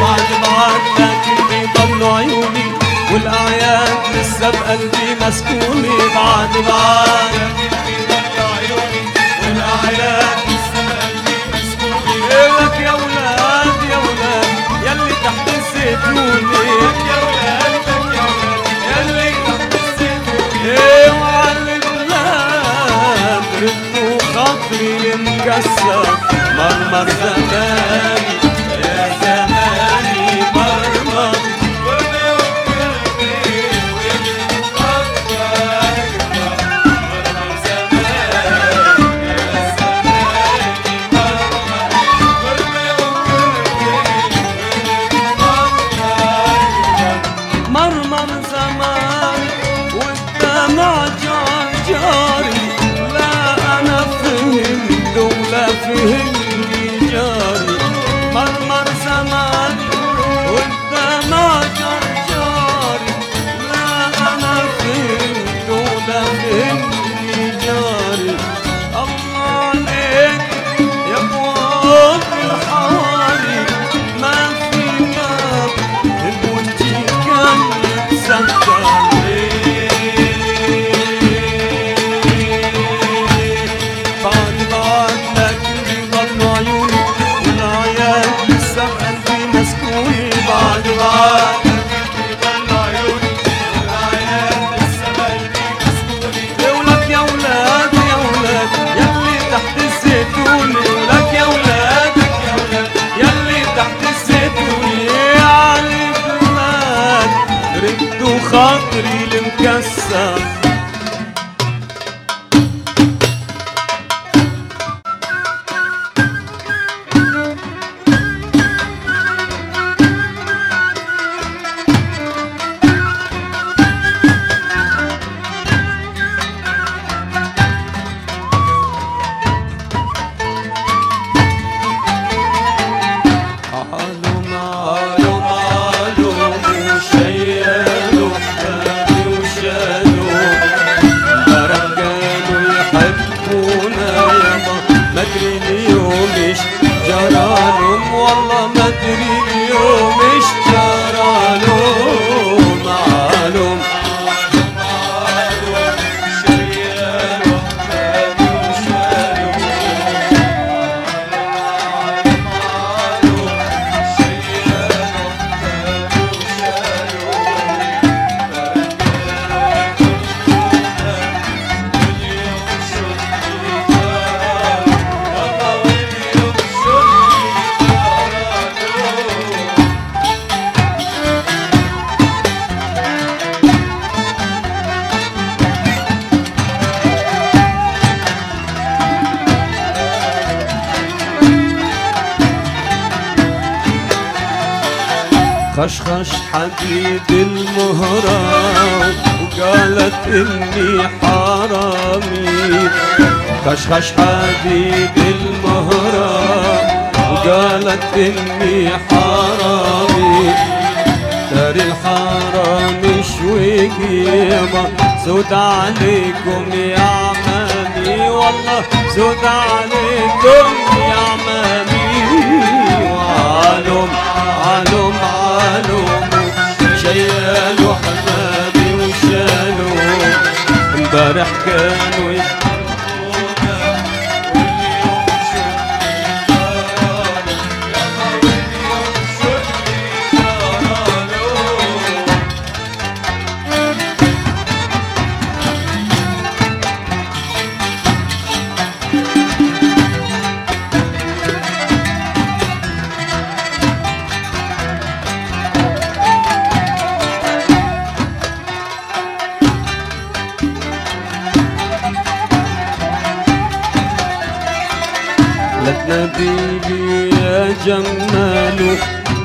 بعد ما عرفتك اللي ضلوا عيوني والأعياد لسه بقلبي مسكوني بعد ما عرفتك جرالهم والله ما حديد المهرة وقالت إني حرامي. خشخش حديد المهرة وقالت إني حرامي. دار الحرام شوي قيمة سود عليكم يا عمامي. والله سود عليكم يا عمامي. وعلوم علوم علوم شيلوا حبابي وشالوا امبارح كانوا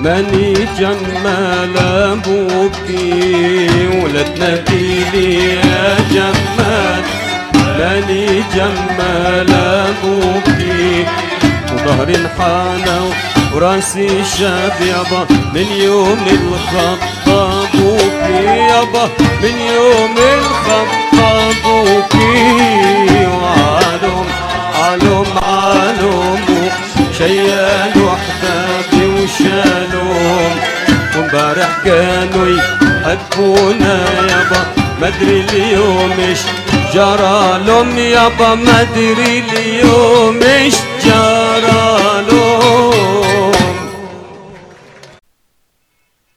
ماني جمال ابوكي ولا تناديلي يا جمال. ماني جمال ابوكي وظهري انحنى وراسي شاب يابا من يوم الخطاب ابوكي يابا. من يوم الخطاب ابوكي وعلوم علوم علوم شيلوا احبابي وشالوم وامبارح كانوا يحبونا يابا. مدري اليوم إيش جرى لهم يابا. مدري اليوم إيش جرى.